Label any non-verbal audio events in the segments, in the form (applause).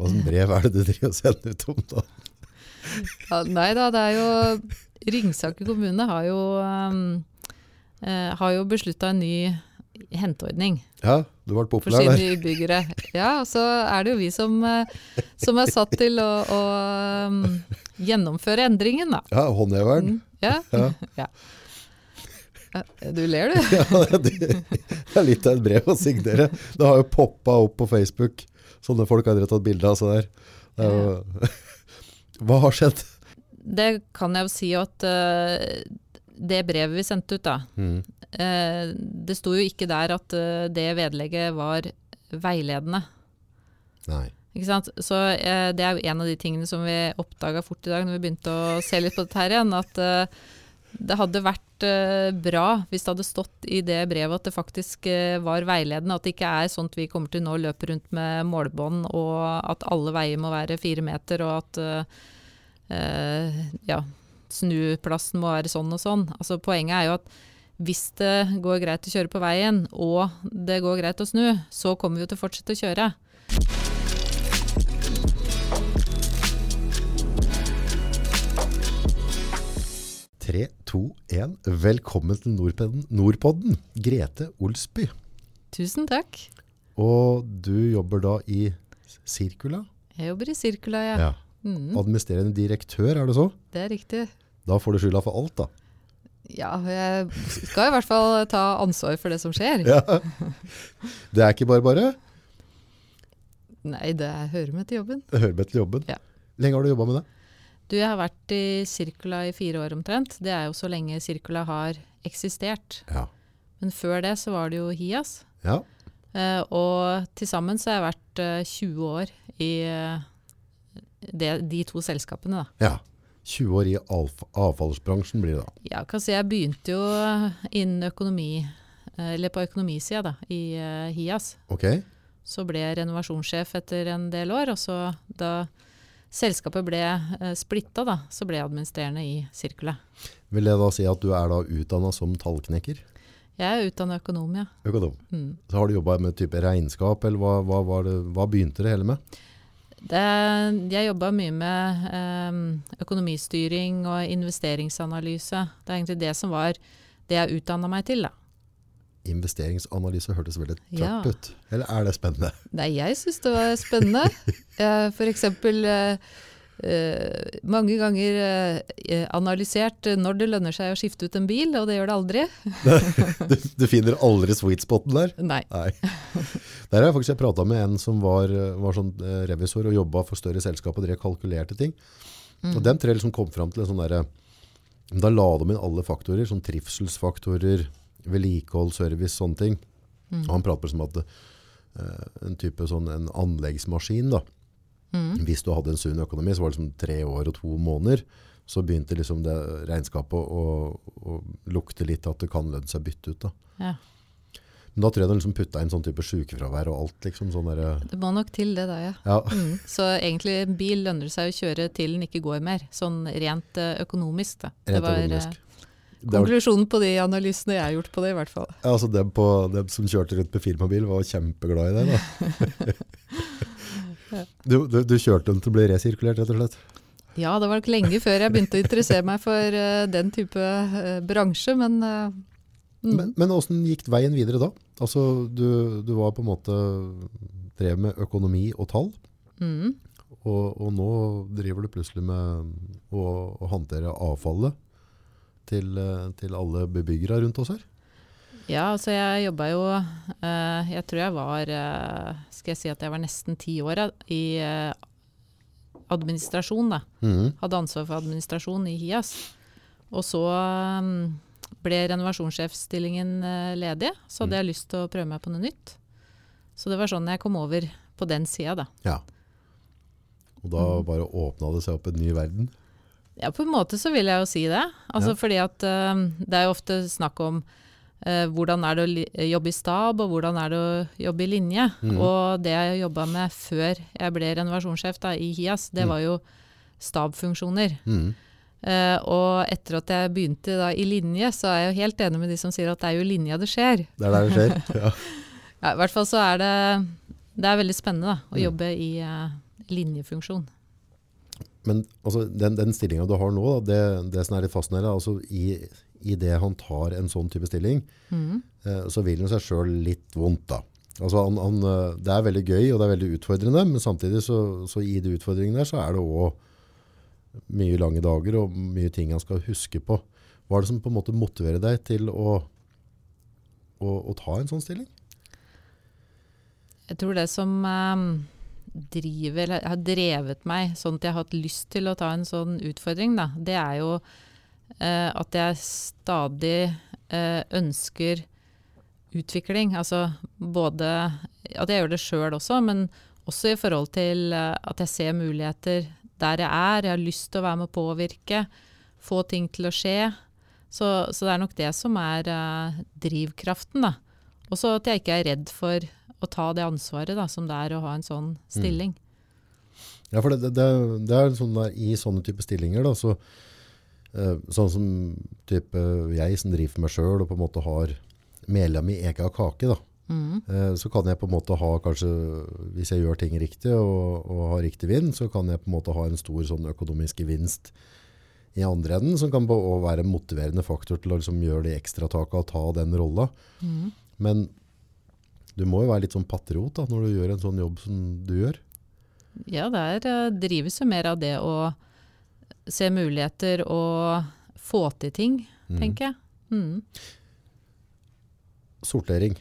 Hvilket brev er det du driver og sender ut om da? Ja, nei da, det er jo Ringsaker kommune har jo, um, eh, har jo beslutta en ny henteordning Ja, du ble populær der. for sine innbyggere. Ja, og så er det jo vi som, eh, som er satt til å, å um, gjennomføre endringen, da. Ja, håndheveren. Mm, ja. Ja. (laughs) ja. Ja, Du ler, du. (laughs) Ja, det, det er litt av et brev å signere. Det har jo poppa opp på Facebook. Sånne folk har dere tatt bilde av. Så der. Er (laughs) hva har skjedd? Det kan jeg jo si at uh, det brevet vi sendte ut, da, Mm. uh, det sto jo ikke der at uh, det vedlegget var veiledende. Nei. Ikke sant? Så det er jo en av de tingene som vi oppdaga fort i dag når vi begynte å se litt på dette her igjen, at det hadde vært eh, bra hvis det hadde stått i det brevet at det faktisk eh, var veiledende. At det ikke er at vi kommer til nå å løpe rundt med målbånd, og at alle veier må være fire meter, og at uh, ja, snuplassen må være sånn og sånn. Altså, poenget er jo at hvis det går greit å kjøre på veien, og det går greit å snu, så kommer vi jo til å fortsette å kjøre. Tre, to, én. Velkommen til Nordpodden, Nordpodden. Grete Olsby. Tusen takk. Og du jobber da i Sirkula? Jeg jobber i Sirkula, ja. Ja. Mm, Administrerende direktør, er det så? det er riktig. Da får du skylda for alt, da. Ja, jeg skal i hvert fall ta ansvar for det som skjer. Ja. Det er ikke bare bare. Nei, det hører med til jobben. Det hører med til jobben. Ja. Lenge har du jobba med det? Du, jeg har vært i Sirkula i fire år omtrent. Det er jo så lenge Sirkula har eksistert. Ja. Men før det så var det jo Hias. ja. Uh, og til sammen så har jeg vært uh, 20 år i uh, det, de to selskapene, da. Ja. 20 år i avfallsbransjen blir det da. Ja, kan si jeg begynte jo innen økonomi, eh, eller på økonomisida da, i eh, Hias. Ok? Så ble jeg renovasjonssjef etter en del år, og så da selskapet ble eh, splitta, da, så ble jeg administrerende i sirkulet. Vil det da si at du er da utdanna som tallknekker? Jeg er utdanna økonom, ja. Økonom. Mm. Så har du jobba med type regnskap, eller hva, hva, var det, hva begynte det hele med? Det, jeg jobba mye med eh, økonomistyring og investeringsanalyse. Det er egentlig det som var det jeg utdanna meg til, da. Investeringsanalyse hørtes veldig tørt Ja. ut. Eller er det spennende? Nei, jeg syns det var spennende. (laughs) For eksempel eh, eh, mange ganger eh, analysert når det lønner seg å skifte ut en bil, og det gjør det aldri. (laughs) Du, du finner aldri sweet spoten der? Nei. Nei. Der har jeg faktisk prata med en som var, var sånn revisor og jobba for større selskap og drev kalkulerte ting. Mm. Og den tre liksom kom fram til en sånn derre Da la de inn alle faktorer, sånn trivselsfaktorer, vedlikehold, service, sånne ting. Mm. Og han prater som at uh, en type sånn en anleggsmaskin da. Mm. Hvis du hadde en sunn økonomi, så var det liksom tre år og to måneder. Så begynte liksom det regnskapet å, å lukte litt at det kan lønne seg å bytte ut. Da. Ja. Men da tror jeg de liksom putta inn sånn type sykefravær og alt. liksom sånn der, Det må nok til det, da, ja. ja. Mm. Så egentlig en bil lønner det seg å kjøre til den ikke går mer, sånn rent eh, økonomisk. Da. Rent det var eh, økonomisk. Konklusjonen på de analysene jeg har gjort på det, i hvert fall. ja, altså dem, på, dem som kjørte rundt med firmabil, var kjempeglad i det. da. (laughs) Du, du, du kjørte den til å bli resirkulert, rett og slett? Ja, det var nok lenge før jeg begynte å interessere meg for uh, den type uh, bransje, men uh, mm. Men, åssen gikk veien videre da? Altså, du, du var på en måte drev med økonomi og tall, Mm. og, og nå driver du plutselig med å, å håndtere avfallet til, eh, til alle bebyggere rundt oss her. Ja, altså jeg jobba jo eh, Jeg tror jeg var eh, Skal jeg si at jeg var nesten ti år i administrasjon, da. Mhm. Hadde ansvar for administrasjon i HIAS. Og så mm, ble renovasjonssjefstillingen ledig, så hadde jeg lyst til å prøve meg på noe nytt. Så det var sånn jeg kom over på den sida, da. Ja. Og da Mm. bare åpna det seg opp en ny verden. Ja, på en måte så vil jeg jo si det. Altså Ja. fordi at uh, det er jo ofte snakk om uh, hvordan er det å jobbe i stab, og hvordan er det å jobbe i linje. Mm. Og det jeg jobba med før jeg ble renovasjonssjef da, i HIAS, det Mm. var jo stabfunksjoner. Mm. Uh, og etter at jeg begynte da i linje, så er jeg jo helt enig med de som sier at det er jo linja det skjer. Det er der det skjer. (laughs) Ja. Ja, I hvert fall så er det det er veldig spennende da, å Mm. jobbe i linjefunksjon. Men altså, den, den stillinga du har nå, da, det, det som er litt fascinerende, altså i, i det han tar en sånn type stilling, mm. eh, så vil han seg sjøl litt vondt. da. Altså han, han, eh, det er veldig gøy og det er veldig utfordrende, men samtidig så, så i de utfordringene der så er det òg mye lange dager og mye ting han skal huske på. Hva er det som på en måte motiverer deg til å, å, å ta en sånn stilling? Jeg tror det som eh, driver, eller har drevet meg sånn at jeg har hatt lyst til å ta en sånn utfordring, da, det er jo eh, at jeg stadig eh, ønsker utvikling. Altså både at jeg gjør det sjøl også, men også i forhold til eh, at jeg ser muligheter der jeg er. Jeg har lyst til å være med å påvirke, få ting til å skje. Så, så det er nok det som er eh, drivkraften, da. Også at jeg ikke er redd for å ta det ansvaret da, som det er å ha en sånn stilling. Ja, for det, det, det er sånn der, i sånne type stillinger, da, så, uh, sånn som type jeg som driver for meg sjøl og på en måte har medlem i egen kake, da, Mm. eh, så kan jeg på en måte ha kanskje, hvis jeg gjør ting riktig og, og har riktig vind, så kan jeg på en måte ha en stor sånn økonomisk gevinst i andre enden, som kan være en motiverende faktor til å liksom gjøre de ekstra takene og ta den rolla. Mm. Men du må jo være litt sånn patriot da, når du gjør en sånn jobb som du gjør. Ja, der eh, drives jo mer av det å se muligheter og få til ting, Mhm. tenker jeg. Mm. Sortering.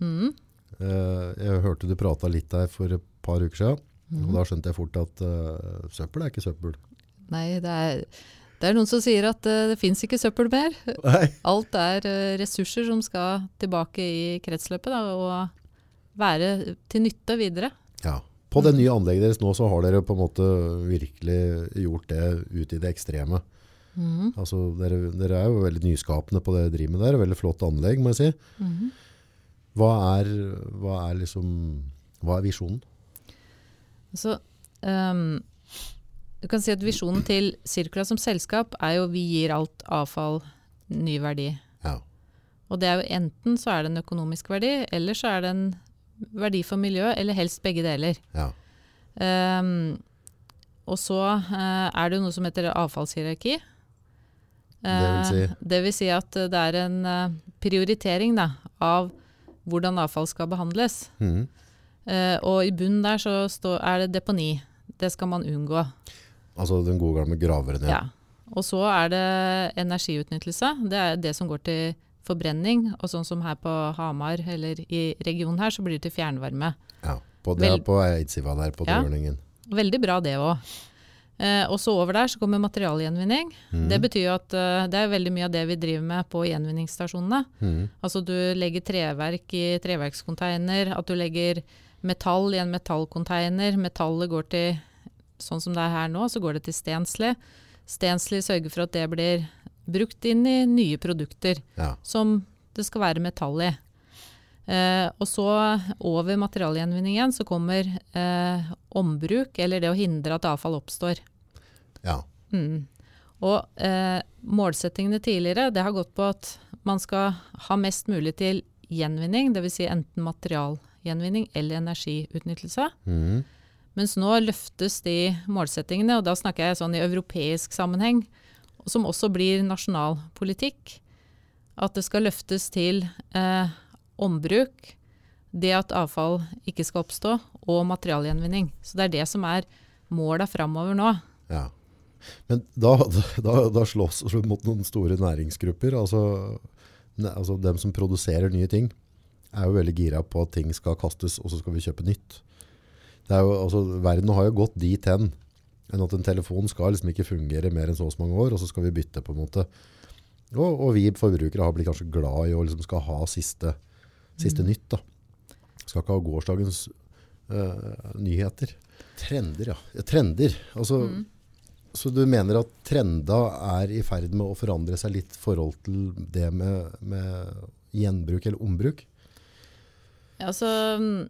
Mhm. Eh, Jeg hørte du prata litt der for et par uker siden, og Mhm. da skjønte jeg fort at uh, søppel er ikke søppel. Nei, det er, det er noen som sier at uh, det fins ikke søppel mer. Nei. Alt er uh, ressurser som skal tilbake i kretsløpet da, og være til nytte videre. Ja. På det nye anlegget deres nå så har dere på en måte virkelig gjort det ut i det ekstreme. Mm. Altså, dere, dere er jo veldig nyskapende på det dere driver med der, veldig flott anlegg, må jeg si. Mm. Hva er, hva er liksom, hva er visjonen? Så, ehm, du kan si at Visjonen til Sirkula som selskap er jo vi gir alt avfall ny verdi. Ja. Og det er jo enten så er det en økonomisk verdi, eller så er det en verdi for miljøet, eller helst begge deler. Ja. Um, og så uh, er det jo noe som heter avfallshierarki. Det vil si? Eh, det vil si at det er en uh, prioritering da, av hvordan avfall skal behandles. Mm. Eh, og i bunnen der så er det deponi. Det skal man unngå. Altså den gode gamle graveren, Ja. Og så er det energiutnyttelse. Det er det som går til forbrenning. Og sånn som her på Hamar, eller i regionen her, så blir det til fjernvarme. Ja. På, det er på Eidsiva der, på Ja. Veldig bra det òg. Eh, og så over der så kommer materialgjenvinning. Mm. Det betyr jo at eh, det er veldig mye av det vi driver med på gjenvinningsstasjonene. Mm. Altså du legger treverk i treverkskonteiner, at du legger metall i en metallkonteiner. Metallet går til, sånn som det er her nå, så går det til Stensli. Stensli sørger for at det blir brukt inn i nye produkter Ja. som det skal være metall i. Eh, og så over materialgjenvinningen så kommer eh, ombruk, eller det å hindre at avfall oppstår. ja. Mm. Og eh, målsettingene tidligere det har gått på at man skal ha mest mulig til gjenvinning, dvs. Si enten materialgjenvinning eller energiutnyttelse. Mhm. Mens nå løftes de målsettingene, og da snakker jeg sånn i europeisk sammenheng, som også blir nasjonal politikk. At det skal løftes til eh, ombruk, det at avfall ikke skal oppstå, og materialgjenvinning. Så det er det som er måla framover nå. Ja. Men da, da, da slåss vi mot noen store næringsgrupper. Altså, ne, altså dem som produserer nye ting, er jo veldig gira på at ting skal kastes, og så skal vi kjøpe nytt. Det er jo, altså, verden har jo gått dit hen, enn at en telefon skal liksom ikke fungere mer enn så og så mange år, og så skal vi bytte på en måte. Og, og vi forbrukere har blitt kanskje glad i å liksom skal ha siste, siste nytt. Da. Skal ikke ha gårsdagens uh, nyheter. Trender, ja. Ja, Trender. Altså, Mm. Så du mener at trenda er i ferd med å forandre seg litt i forhold til det med, med gjenbruk eller ombruk? Ja, Altså, mm,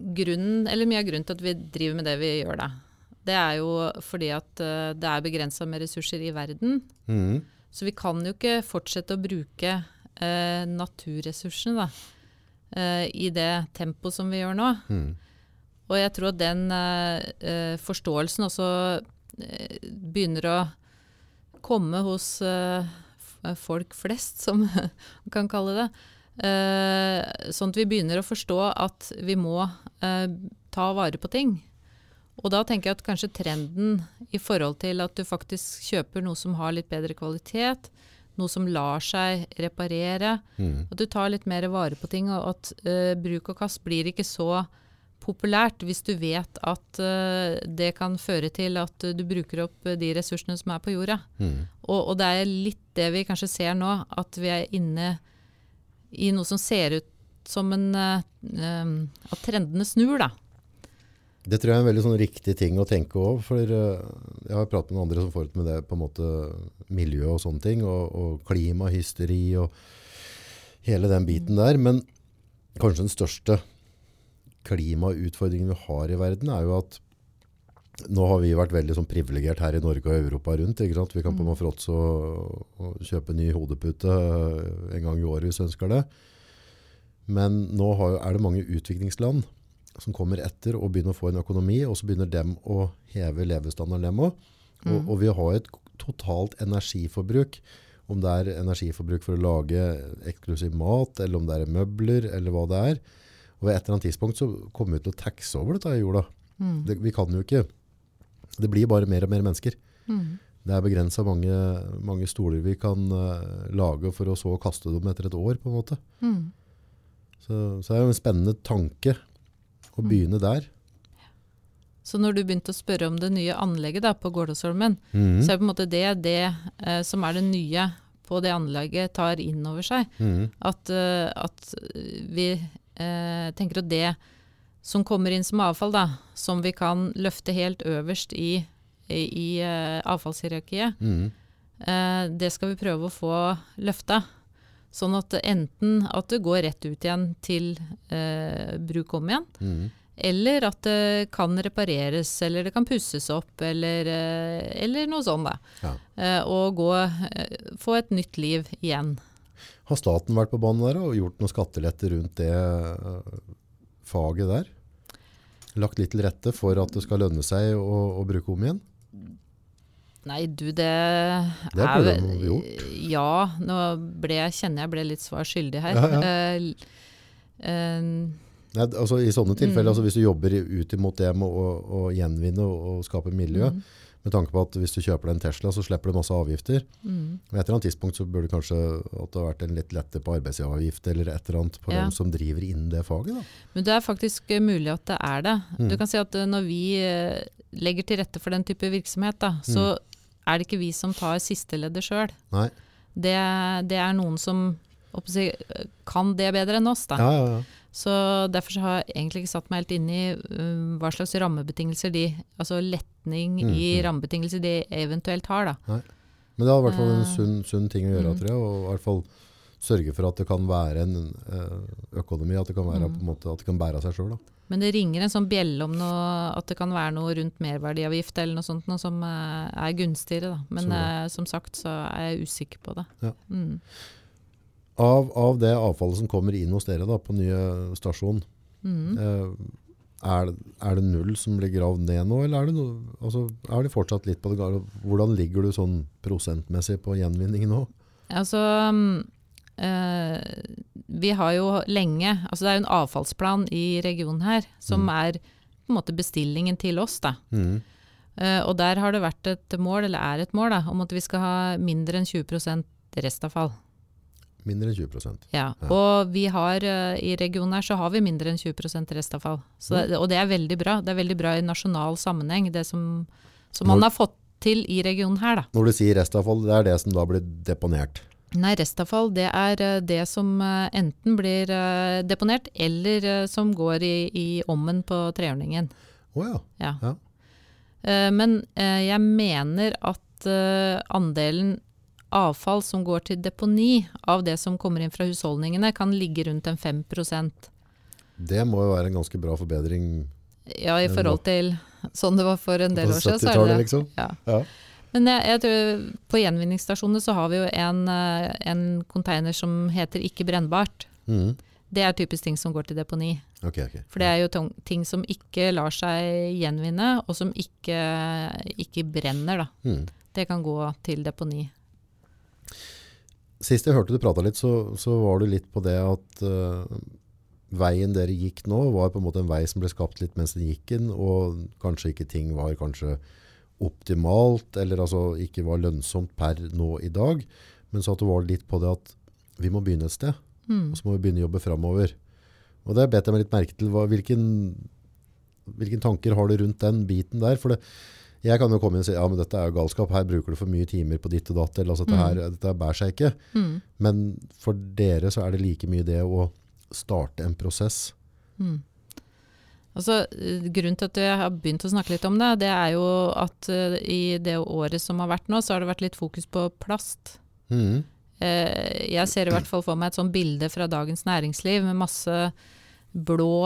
grunnen, eller mye av grunnen til at vi driver med det vi gjør, da, det er jo fordi at eh, det er begrensa med ressurser i verden. Mm. Så vi kan jo ikke fortsette å bruke eh, naturressursene da, eh, i det tempoet som vi gjør nå. Mm. Og jeg tror at den eh, eh, forståelsen også eh, begynner å komme hos folk flest, som (laughs) man kan kalle det. Uh, sånn at vi begynner å forstå at vi må eh, ta vare på ting. Og da tenker jeg at kanskje trenden i forhold til at du faktisk kjøper noe som har litt bedre kvalitet, noe som lar seg reparere, Mm. at du tar litt mer vare på ting, og at eh, bruk og kast blir ikke så populært hvis du vet at uh, det kan føre til at uh, du bruker opp uh, de ressursene som er på jorda. Mm. Og, og det er litt det vi kanskje ser nå, at vi er inne i noe som ser ut som en eh, At trendene snur, da. Det tror jeg er en veldig sånn riktig ting å tenke òg. For eh, jeg har pratet med noen andre som får ut med det på en måte miljø og sånne ting. Og, og klima, hysteri og hele den biten der. Men kanskje den største klimautfordringen vi har i verden, er jo at nå har vi vært veldig sånn privilegert her i Norge og Europa rundt. Vi kan på en måte fråtse og, og kjøpe ny hodepute eh, en gang i året hvis vi ønsker det. Men nå er det mange utviklingsland som kommer etter og begynner å få en økonomi, og så begynner dem å heve levestandarden dem òg. Og, Mm. og vi har et totalt energiforbruk. Om det er energiforbruk for å lage eksklusiv mat, eller om det er møbler, eller hva det er. Og ved et eller annet tidspunkt så kommer vi til å taxe over dette i jorda. Mm. Det, vi kan jo ikke. Det blir bare mer og mer mennesker. Mm. Det er begrensa mange, mange stoler vi kan uh, lage for å så kaste dem etter et år, på en måte. Mm. Så, så det er jo en spennende tanke å begynne der. Så når du begynte å spørre om det nye anlegget da, på Gårdåsholmen, mm. så er det på en måte det det eh, som er det nye på det anlegget, tar inn over seg. Mm. At, uh, at vi eh, tenker at det som kommer inn som avfall, da, som vi kan løfte helt øverst i, i, i uh, avfallshierarkiet, mm. eh, det skal vi prøve å få løfta. Sånn at enten at det går rett ut igjen til eh, bruk om igjen, mm. eller at det kan repareres, eller det kan pusses opp, eller, eh, eller noe sånt. Ja. Eh, og gå, eh, få et nytt liv igjen. Har staten vært på banen der og gjort noen skatteletter rundt det øh, faget der? Lagt litt til rette for at det skal lønne seg å, å bruke om igjen? Nei, du, det, Det er burde de jo gjort. Ja, nå ble jeg, kjenner jeg ble litt svar skyldig her. Ja, ja. Uh, uh, Nei, altså I sånne tilfeller, Mm. altså hvis du jobber ut imot det med å, å gjenvinne og, og skape miljø, mm, med tanke på at hvis du kjøper deg en Tesla, så slipper du masse avgifter. mm. Men et eller annet tidspunkt så burde det kanskje at det har vært en litt lette på arbeidsavgift eller et eller annet på Ja. dem som driver innen det faget. Da. Men det er faktisk eh, mulig at det er det. Mm. Du kan si at eh, når vi eh, legger til rette for den type virksomhet, da, så er det ikke vi som tar sisteleddet sjøl. Det, det er noen som jeg, kan det bedre enn oss. Da. Ja, ja, ja. Så Derfor så har jeg egentlig ikke satt meg helt inn i um, hva slags rammebetingelser de Altså letning Mm, i mm. rammebetingelser de eventuelt har, da. Nei. Men det er i hvert fall en Eh, sunn, sunn ting å gjøre, mm. tror jeg. Og i hvert fall sørge for at det kan være en eh, økonomi, at det kan være Mm. måte, at det kan bære seg sjøl. Men det ringer en sånn bjelle om noe, at det kan være noe rundt merverdiavgift eller noe sånt noe som eh, er gunstigere. Da. Men som sagt så er jeg usikker på det. Ja. Mm. Av, av det avfallet som kommer inn hos dere da, på nye stasjon, Mm. eh, er, er det null som blir gravd ned nå, eller er det, no, altså, er det fortsatt litt på det gale? Hvordan ligger du sånn prosentmessig på gjenvinning nå? Altså eh, Vi har jo lenge Altså det er jo en avfallsplan i regionen her som Mm. er på en måte bestillingen til oss. da. Mm. Uh, og der har det vært et mål, eller er et mål, da, om at vi skal ha mindre enn 20% restavfall. Mindre enn 20 Ja. Ja. Og vi har eh, i regionen her så har vi mindre enn 20% restavfall. Så mm. og det er veldig bra. Det er veldig bra i nasjonal sammenheng, det som, som man har fått til i regionen her, da. Når du sier restavfall, det er det som da blir deponert. Nei, restavfall det er eh, det som eh, enten blir deponert, eller som går i, i ommen på trehjørningen. Å ja. Ja. Ja. Eh, Men jeg mener at andelen avfall som går til deponi av det som kommer inn fra husholdningene, kan ligge rundt en 5% Det må jo være en ganske bra forbedring Ja, i forhold til sånn det var for en del år siden. Så er 70-tallet, det, liksom. ja. Ja. Men jeg, jeg tror på gjenvinningsstasjonene så har vi jo en, eh, en container som heter ikke brennbart. Mm. Det er typisk ting som går til deponi. Ok, ok. For det er jo ting som ikke lar seg gjenvinne, og som ikke, ikke brenner. Da. Mm. Det kan gå til deponi. Sist jeg hørte du prata litt, så, så var du litt på det at uh, veien dere gikk nå, var på en måte en vei som ble skapt litt mens den gikk inn, og kanskje ikke ting var kanskje optimalt, eller altså ikke var lønnsomt per nå i dag, men så at du var litt på det at vi må begynne et sted, Mm. og så må vi begynne å jobbe framover. Og det bet jeg meg litt merke til. Hva, hvilken, hvilken tanker har du rundt den biten der? For det, jeg kan jo komme inn og si ja, men dette er jo galskap, her bruker du for mye timer på ditt og datt, eller altså, dette, her, dette bærer seg ikke. Mm. Men for dere så er det like mye det å starte en prosess. Mm. Altså, eh, grunnen til at jeg har begynt å snakke litt om det, det er jo at uh, i det året som har vært nå, så har det vært litt fokus på plast. Eh, jeg ser i hvert fall for meg et sånt bilde fra Dagens Næringsliv med masse blå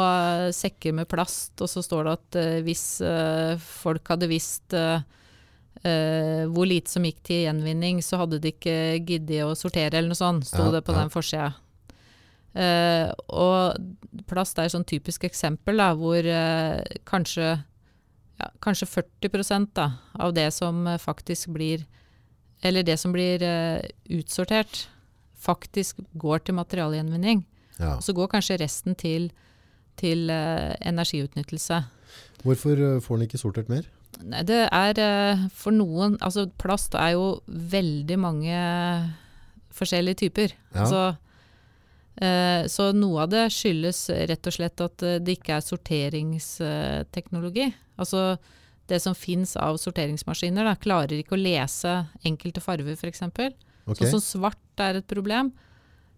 sekker med plast, og så står det at eh, hvis eh, folk hadde visst eh, hvor lite som gikk til gjenvinning, så hadde de ikke giddet å sortere, eller noe sånt, sto Ja, det på ja. den forsida. Uh, og plast er et sånn typisk eksempel da, hvor uh, kanskje, ja, kanskje 40 da, av det som faktisk blir Eller det som blir uh, utsortert, faktisk går til materialgjenvinning. Ja. Så går kanskje resten til, til uh, energiutnyttelse. Hvorfor eh, får den ikke sortert mer? Nei, det er uh, for noen Altså, plast er jo veldig mange forskjellige typer. Ja. Så, eh, så noe av det skyldes rett og slett at det ikke er sorteringsteknologi. Altså det som fins av sorteringsmaskiner, da, klarer ikke å lese enkelte farver, f.eks. Okay. Sånn som svart er et problem.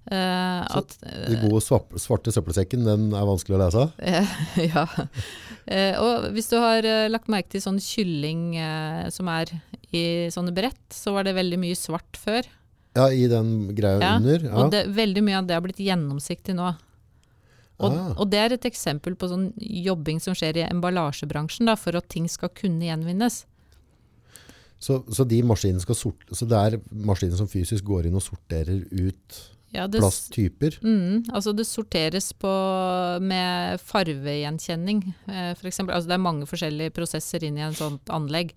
Eh, Så at, uh, Den gode svart, svarte søppelsekken, den er vanskelig å lese? Uh, (laughs) ja. Eh, og hvis du har eh, lagt merke til sånn kylling eh, som er i sånne brett, så var det veldig mye svart før. Ja, i den greia Ja, under? Ja. Og det, veldig mye av det har blitt gjennomsiktig nå. Og, Ah. og det er et eksempel på sånn jobbing som skjer i emballasjebransjen, da, for at ting skal kunne gjenvinnes. Så, så de maskinene skal sort, så det er maskiner som fysisk går inn og sorterer ut Ja, det, plasttyper? Mm, altså det sorteres på med farvegjenkjenning, eh, for. Altså det er mange forskjellige prosesser inn i en sånt anlegg.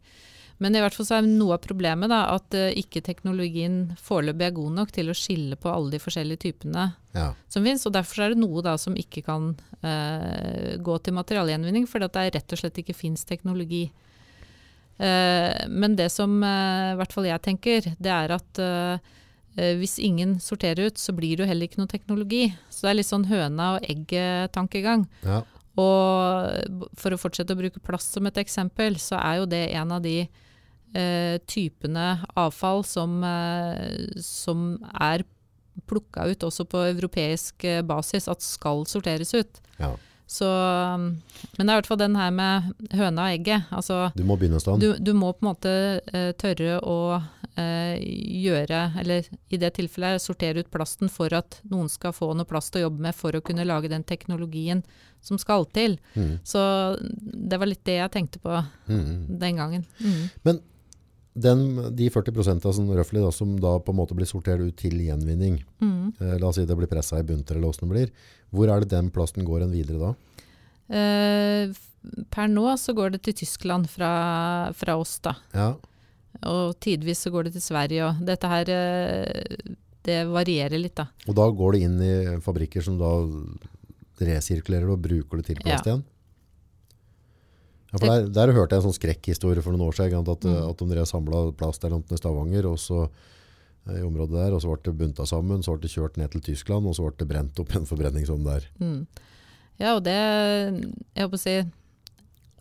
Men i hvert fall så er noe av problemet da, at uh, ikke teknologien foreløpig er god nok til å skille på alle de forskjellige typene Ja. som finnes. Og derfor er det noe da som ikke kan uh, gå til materialgjenvinning, fordi at det rett og slett ikke fins teknologi. Uh, men det som i hvert fall jeg tenker, det er at hvis ingen sorterer ut, så blir det jo heller ikke noe teknologi. Så det er litt sånn høna og egget-tankegang. ja. Og for å fortsette å bruke plast som et eksempel, så er jo det en av de eh, typene avfall som, eh, som er plukka ut også på europeisk eh, basis, at skal sorteres ut. ja. Så, men det er i hvert fall den her med høna og egget. Altså, Du må begynne et sted. du, du må på en måte eh, tørre å eh, gjøre, eller i det tilfellet sortere ut plasten for at noen skal få noe plast å jobbe med for å kunne lage den teknologien som skal til. Mm. Så det var litt det jeg tenkte på Mm. den gangen. Mm. Den, de 40% sånn røffelig da, som da på en måte blir sortert ut til gjenvinning, Mm. eh, la oss si det blir pressa i bunter eller hvordan det blir, hvor er det den plasten går en videre da? Eh, per nå så går det til Tyskland fra, fra oss, da. Ja, Og tidvis så går det til Sverige. Og dette her eh, det varierer litt, da. og da går det inn i fabrikker som da resirkulerer og bruker det til plast igjen? Ja, for der, der hørte jeg en sånn skrekkhistorie for noen år siden, at, Mm. at de samla plast der i Stavanger, og så eh, i området der, og så ble det bunta sammen, så ble det kjørt ned til Tyskland, og så ble det brent opp i en forbrenningsovn der. Mm. Ja, og det Jeg håper å si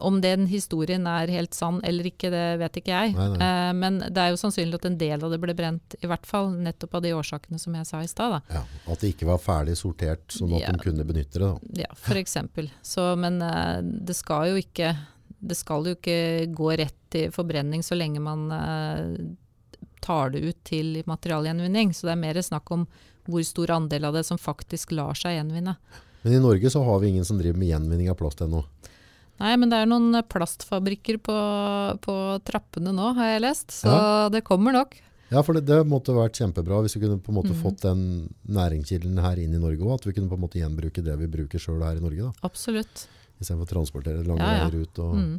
Om den historien er helt sann eller ikke, det vet ikke jeg. Nei, nei. Eh, men det er jo sannsynlig at en del av det ble brent, i hvert fall nettopp av de årsakene som jeg sa i stad. Ja, at det ikke var ferdig sortert, sånn at Ja. de kunne benytte det. Da. Ja. Så, men eh, det skal jo ikke det skal jo ikke gå rett til forbrenning så lenge man eh, tar det ut til materialgjenvinning. Så det er mer snakk om hvor stor andel av det som faktisk lar seg gjenvinne. Men i Norge så har vi ingen som driver med gjenvinning av plast ennå. Nei, men det er noen plastfabrikker på, på trappene nå, har jeg lest. Så Ja. det kommer nok. Ja, for det, det måtte vært kjempebra hvis vi kunne på en måte mm. fått den næringskilden her inn i Norge òg. At vi kunne på en måte gjenbruke det vi bruker sjøl her i Norge. da, Absolutt. Istedenfor å transportere lange Ja, ja. veier ut. Og, Mm.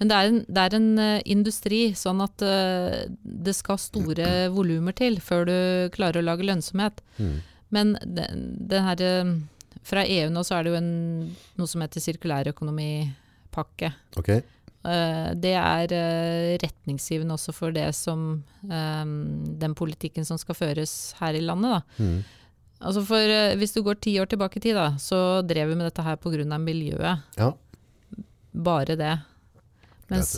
Men det er en, det er en uh, industri, sånn at uh, det skal store (clears throat) volumer til før du klarer å lage lønnsomhet. Mm. Men den, den her, eh, fra EU nå så er det jo en, noe som heter sirkulærøkonomipakke. Okay. Eh, det er eh, retningsgivende også for det som eh, den politikken som skal føres her i landet. Da. mm. Altså for, hvis du går ti år tilbake i tid, da, så drev vi med dette her pga. miljøet. Ja. Bare det. Mens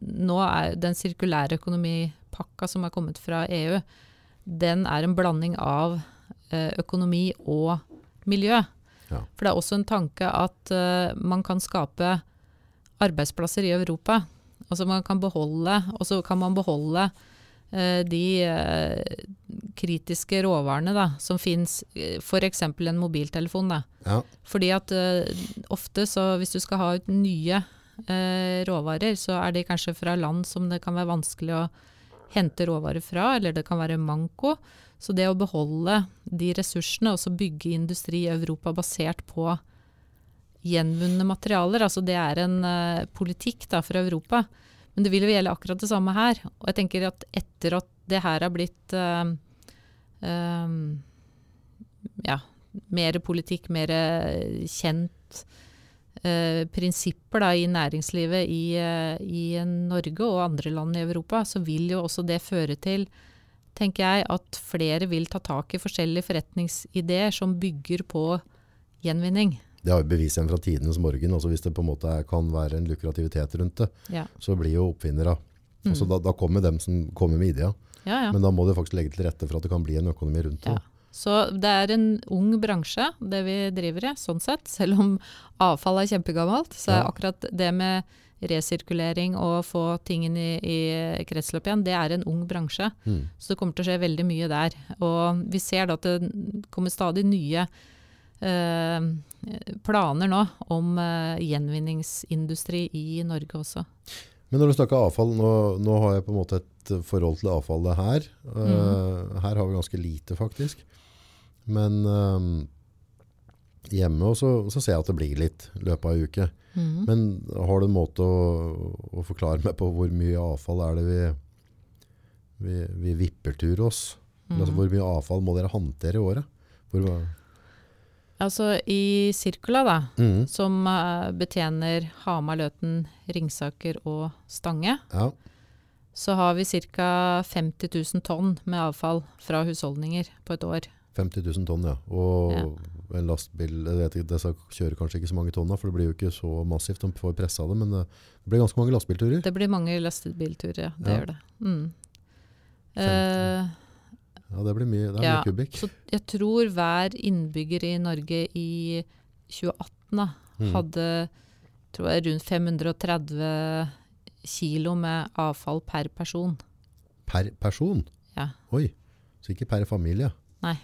nå er den sirkulære økonomipakka som er kommet fra EU, den er en blanding av økonomi og miljø. Ja. For det er også en tanke at uh, man kan skape arbeidsplasser i Europa. Altså man kan beholde, og så kan man beholde uh, de uh, kritiske råvarene da, som fins, f.eks. en mobiltelefon. Da. ja. Fordi at ofte så hvis du skal ha ut nye råvarer, så er de kanskje fra land som det kan være vanskelig å hente råvarer fra, eller det kan være manko. Så det å beholde de ressursene og så bygge industri i Europa basert på gjenvunne materialer, altså det er en uh, politikk da for Europa. Men det vil jo gjelde akkurat det samme her. Og jeg tenker at etter at det her har blitt uh, eh, ja, mer politikk, mer kjent prinsipper da, i næringslivet i, i Norge og andre land i Europa, så vil jo også det føre til tenker jeg, at flere vil ta tak i forskjellige forretningsideer som bygger på gjenvinning. Det har jo bevis igjen fra tidenes morgen. altså Hvis det på en måte kan være en lukrativitet rundt det, Ja. så blir jo oppfinnere. Altså, Mm. da, da kommer dem som kommer med idea. Ja, ja. Men da må du faktisk legge til rette for at det kan bli en økonomi rundt det. Ja. Så det er en ung bransje, det vi driver i, sånn sett. Selv om avfall er kjempegammelt, så er akkurat det med resirkulering og få tingene i, i kretsløp igjen, det er en ung bransje. Mm. Så det kommer til å skje veldig mye der. Og vi ser da at det kommer stadig nye eh, planer nå om eh, gjenvinningsindustri i Norge også. Men når du snakker avfall, nå, nå har jeg på en måte et forhold til avfallet her. Uh, her har vi ganske lite, faktisk. Men um, hjemme også, så ser jeg at det blir litt i løpet av ei uke. Mhm. Men har du en måte å, å forklare meg på hvor mye avfall er det vi, vi, vi vipper tur oss? Altså, Mhm. hvor mye avfall må dere håndtere i året? Hvor, Altså i Sirkula, da, mm. som uh, betjener Hamar, Løten, Ringsaker og Stange, ja, så har vi ca. 50 000 tonn med avfall fra husholdninger på et år. 50 000 tonn, ja. Og Ja. En lastbil jeg vet ikke, Disse kjører kanskje ikke så mange tonn, for det blir jo ikke så massivt. De får pressa det, men eh, det blir ganske mange lastebilturer. Det blir mange lastebilturer, ja. Det Ja. gjør det. Mm. 50. Eh, Ja, det blir mye, det er Ja, mye kubikk. så jeg tror hver innbygger i Norge i 2018 da, Mm. hadde tror jeg, rundt 530 kilo med avfall per person. Per person? Ja. Oi, så ikke per familie. Nei.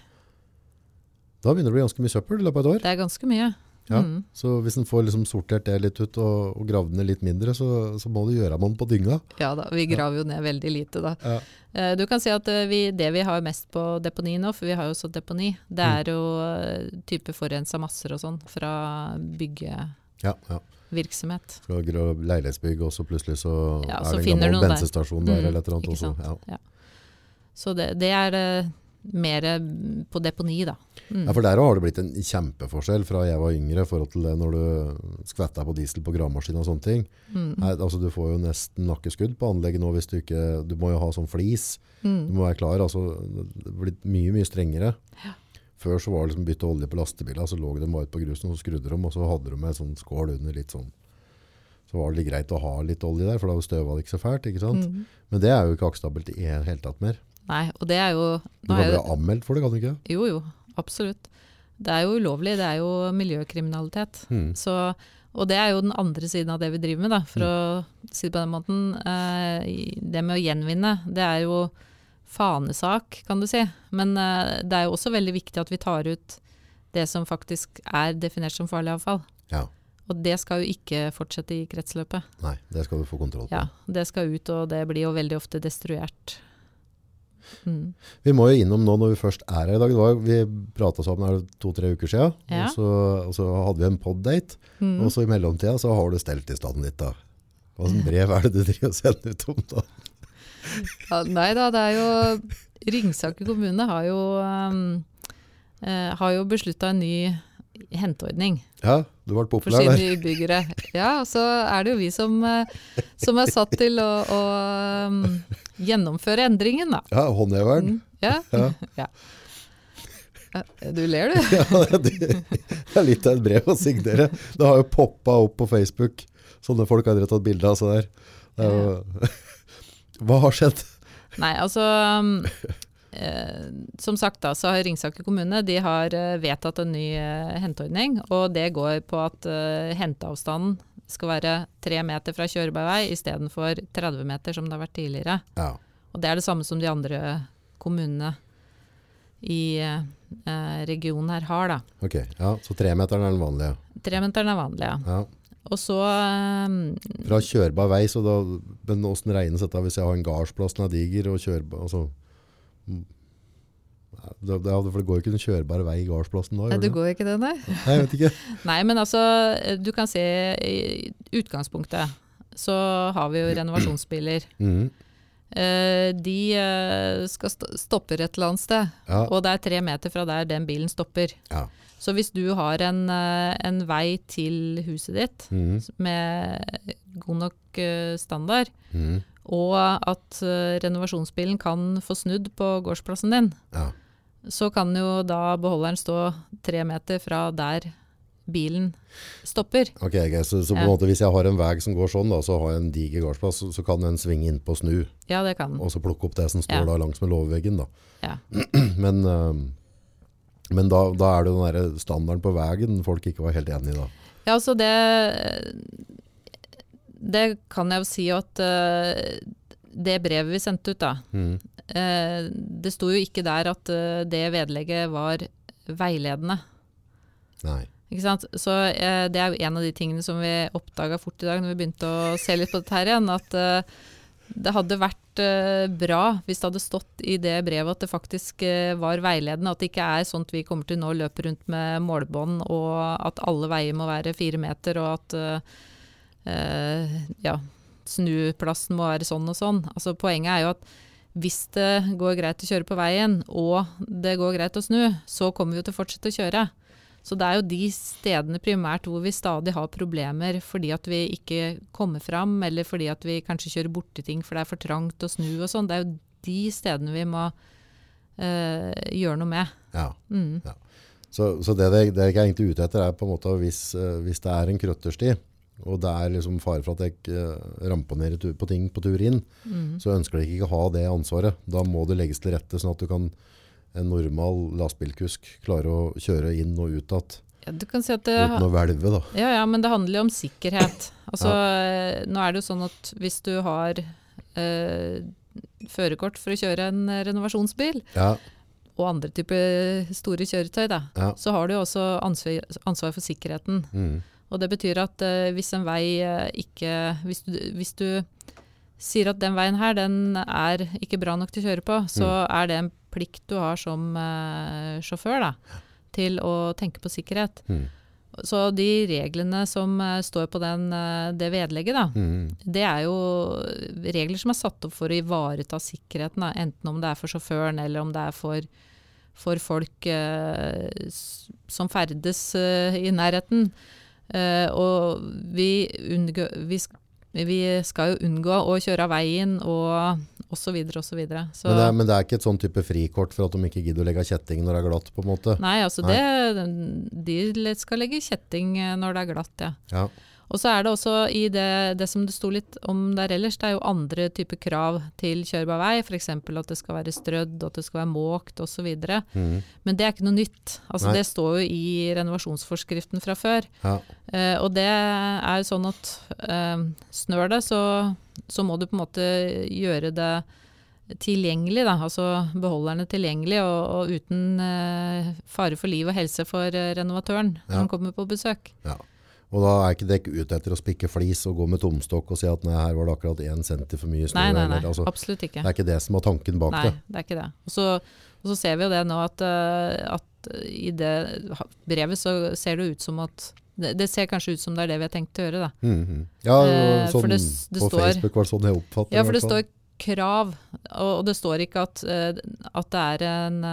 Da begynner det å bli ganske mye søppel i løpet av et år. Det er ganske mye. Ja. Mm. Så hvis en får liksom sortert det litt ut og, og gravd ned litt mindre, så, så må du gjøre man på dynga. Ja da, vi graver jo ned veldig lite da. Ja. Eh, Du kan si at eh, vi, det vi har mest på deponi nå, for vi har jo også deponi, det Mm. er jo eh, type forurensa masser og sånn fra byggevirksomhet. Ja, ja. Fra leilighetsbygg, og så plutselig så Ja, er det en gammel bensestasjon der. der, Mm, eller et eller annet. Også. Ja. Så det, det er mer eh, på deponi da. Mm. Ja, for der har det blitt en kjempeforskjell fra jeg var yngre i forhold til det når du skvetter på diesel på gravemaskin og sånne ting. Mm. Her, altså, du får jo nesten nakkeskudd på anlegget nå hvis du ikke Du må jo ha sånn flis. Du Mm. må være klar. Altså, det er blitt mye, mye strengere. Før så var det liksom bytte olje på lastebiler, så lå de bare ut på grusen og skrudde de, og så hadde de en sånn skål under litt sånn. Så var det litt greit å ha litt olje der, for da støva det ikke så fælt. ikke sant? Mm. Men det er jo ikke akseptabelt i det hele tatt mer. Nei, og det er jo Du kan bli anmeldt for det, kan du ikke? Jo, jo, absolutt. Det er jo ulovlig, det er jo miljøkriminalitet. Mm. Så, og det er jo den andre siden av det vi driver med, da, for å si det på den måten. Eh, det med å gjenvinne, det er jo fanesak, kan du si. Men eh, det er jo også veldig viktig at vi tar ut det som faktisk er definert som farlig avfall. Ja. Og det skal jo ikke fortsette i kretsløpet. Nei, det skal du få kontroll på. Ja, det skal ut, og det blir jo veldig ofte destruert Mm. Vi må jo innom nå når vi først er her i dag. Var, vi prata sammen her to-tre uker siden, Ja. og, så, og så hadde vi en pod-date. Mm. Og så i mellomtida så har du stelt i stand litt, da. Hva slags brev er det du driver og sender ut om da? Ja, nei da, det er jo Ringsaker kommune har jo, um, eh, har jo beslutta en ny henteordning Ja, du ble for populær sine der. innbyggere. Ja, og så er det jo vi som, eh, som er satt til å, å um, gjennomføre endringen, da. Ja, håndheveren. Mm. Ja. (laughs) Ja. ja. Du ler, du. (laughs) Ja, det er litt av et brev å signere. Det har jo poppa opp på Facebook. Sånne folk har dere tatt bilde av. Så der. Er jo, (laughs) hva har skjedd? Nei, altså um, eh, Som sagt da, så har Ringsaker kommune de har eh, vedtatt en ny eh, henteordning. Og det går på at eh, henteavstanden skal være tre meter fra kjørbar vei istedenfor 30 meter som det har vært tidligere. Ja, Og det er det samme som de andre kommunene i eh, regionen her har, da. ok. Ja, så tremeteren er den vanlige. Tremeteren er vanlig, ja. Ja. Og så eh, Fra kjørbar vei, så da, men hvordan regnes dette hvis jeg har en gardsplass som er diger og kjørbar, altså, det, det, for det går jo ikke en kjørbar vei i gardsplassen da, Nei, det går ikke det, nei. Nei, jeg vet ikke. (laughs) Nei, men altså, du kan se i utgangspunktet så har vi jo renovasjonsbiler. Mm. Uh, de uh, skal st stopper et eller annet sted, Ja, og det er tre meter fra der den bilen stopper. ja. Så hvis du har en, uh, en vei til huset ditt mm. med god nok standard, mm. og at renovasjonsbilen kan få snudd på gårdsplassen din, ja. Så kan jo da beholderen stå tre meter fra der bilen stopper. Ok, okay. så, så på en Ja. måte hvis jeg har en vei som går sånn, da, så har jeg en diger gardsplass, så, så kan den svinge inn på snu, Ja, det kan og så plukke opp det som står Ja. da langs med låveveggen. Da. Ja. (clears throat) Men, øhm, men da, da er det jo den der standarden på veien folk ikke var helt enig i. da. Ja, altså det Det kan jeg jo si at eh, det brevet vi sendte ut, da Mm. eh, Det sto jo ikke der at uh, det vedlegget var veiledende. Nei. Ikke sant? Så eh, det er jo en av de tingene som vi oppdaga fort i dag når vi begynte å se litt på dette her igjen. At eh, det hadde vært eh, bra hvis det hadde stått i det brevet at det faktisk eh, var veiledende. At det ikke er at vi kommer til nå å løpe rundt med målbånd, og at alle veier må være fire meter, og at eh, snuplassen må være sånn og sånn. Altså, poenget er jo at hvis det går greit å kjøre på veien, og det går greit å snu, så kommer vi jo til å fortsette å kjøre. Så det er jo de stedene primært hvor vi stadig har problemer fordi at vi ikke kommer fram, eller fordi at vi kanskje kjører borti ting for det er for trangt å snu og sånn. Det er jo de stedene vi må øh, gjøre noe med. Ja. Mm. Så, så det, jeg er egentlig ute etter er på en måte hvis, eh, hvis det er en krøttersti, og det er liksom fare for at jeg ikke ramponerer tu- på ting på tur inn, Mm. så ønsker de ikke å ha det ansvaret. Da må det legges til rette sånn at du kan en normal lastbilkusk klare å kjøre inn og ut igjen Ja, du kan si at det, uten å hvelve. Da. Ja, ja, men det handler jo om sikkerhet. Altså, ja. Nå er det jo sånn at hvis du har eh, førerkort for å kjøre en eh, renovasjonsbil, Ja, og andre typer store kjøretøy, da, ja. så har du også ansvar, ansvar for sikkerheten. Mm. Og det betyr at uh, hvis en vei eh, ikke hvis du, hvis du sier at den veien her, den er ikke bra nok til å kjøre på, så er det en plikt du har som uh, sjåfør, da, til å tenke på sikkerhet. Mm. Så de reglene som uh, står på den, det vedlegget, da, Mm. det er jo regler som er satt opp for å ivareta sikkerheten, da, enten om det er for sjåføren eller om det er for, for folk eh, som ferdes eh, i nærheten. Eh, og vi, unngå, vi, vi skal jo unngå å kjøre av veien og osv. osv. Så Men, det er, men det er ikke et sånn type frikort for at de ikke gidder å legge kjetting når det er glatt? på en måte? Nei, altså det De skal legge kjetting eh, når det er glatt, ja. Ja. Og så er det også i det, det som det sto litt om der ellers, det er jo andre typer krav til kjørbar vei. F.eks. at det skal være strødd, at det skal være måkt osv. Mm. Men det er ikke noe nytt. Altså Det står jo i renovasjonsforskriften fra før. Ja. Eh, og det er jo sånn at eh, snør det, så, så må du på en måte gjøre det tilgjengelig, da. Altså beholderne tilgjengelig, og, og uten eh, fare for liv og helse for eh, renovatøren Ja. som kommer på besøk. Ja. Og da er ikke dere ute etter å spikke flis og gå med tomstokk og si at nei, her var det akkurat én senter for mye snø. Nei, nei, nei. eller, altså, Absolutt ikke. det er ikke det som er tanken bak Nei, det. det er ikke det. Og så, og så ser vi jo det nå at, eh, at i det brevet så ser det ut som at det, det ser kanskje ut som det er det vi har tenkt å gjøre, da. Mhm. Ja, Eh, sånn, for det det på står- Facebook var det sånn jeg oppfattet Ja, for det står krav, og, og det står ikke at, eh, at det er en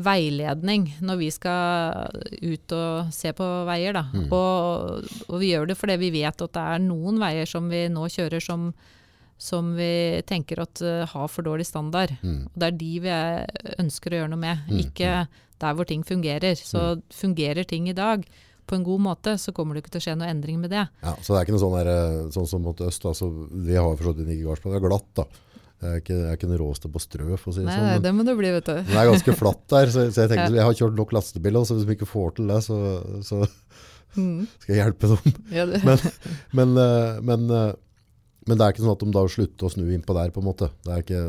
veiledning når vi skal ut og se på veier. Da. Mm. Og, og vi gjør det fordi vi vet at det er noen veier som vi nå kjører som, som vi tenker at uh, har for dårlig standard. Mm. Og det er de vi er- ønsker å gjøre noe med, Mm, ikke der hvor ting fungerer. Så fungerer ting i dag på en god måte, så kommer det ikke til å skje noe endring med det. Ja, så det er ikke noe sånn, der, eh, sånn som mot øst. Altså, vi har forstått vidt ikke gardsplass, det er glatt da. Jeg er ikke, jeg er ikke den råeste på strø, for å si det Nei, sånn. nei, det må det bli, vet du. men det er ganske flatt der, så, så jeg tenkte (laughs) Ja. jeg har kjørt nok lastebiler, så hvis vi ikke får til det, så, så Mm. skal jeg hjelpe dem. Ja. Men, men, eh, men, eh, men det er ikke sånn at de da slutter å snu innpå der, på en måte. Det ikke...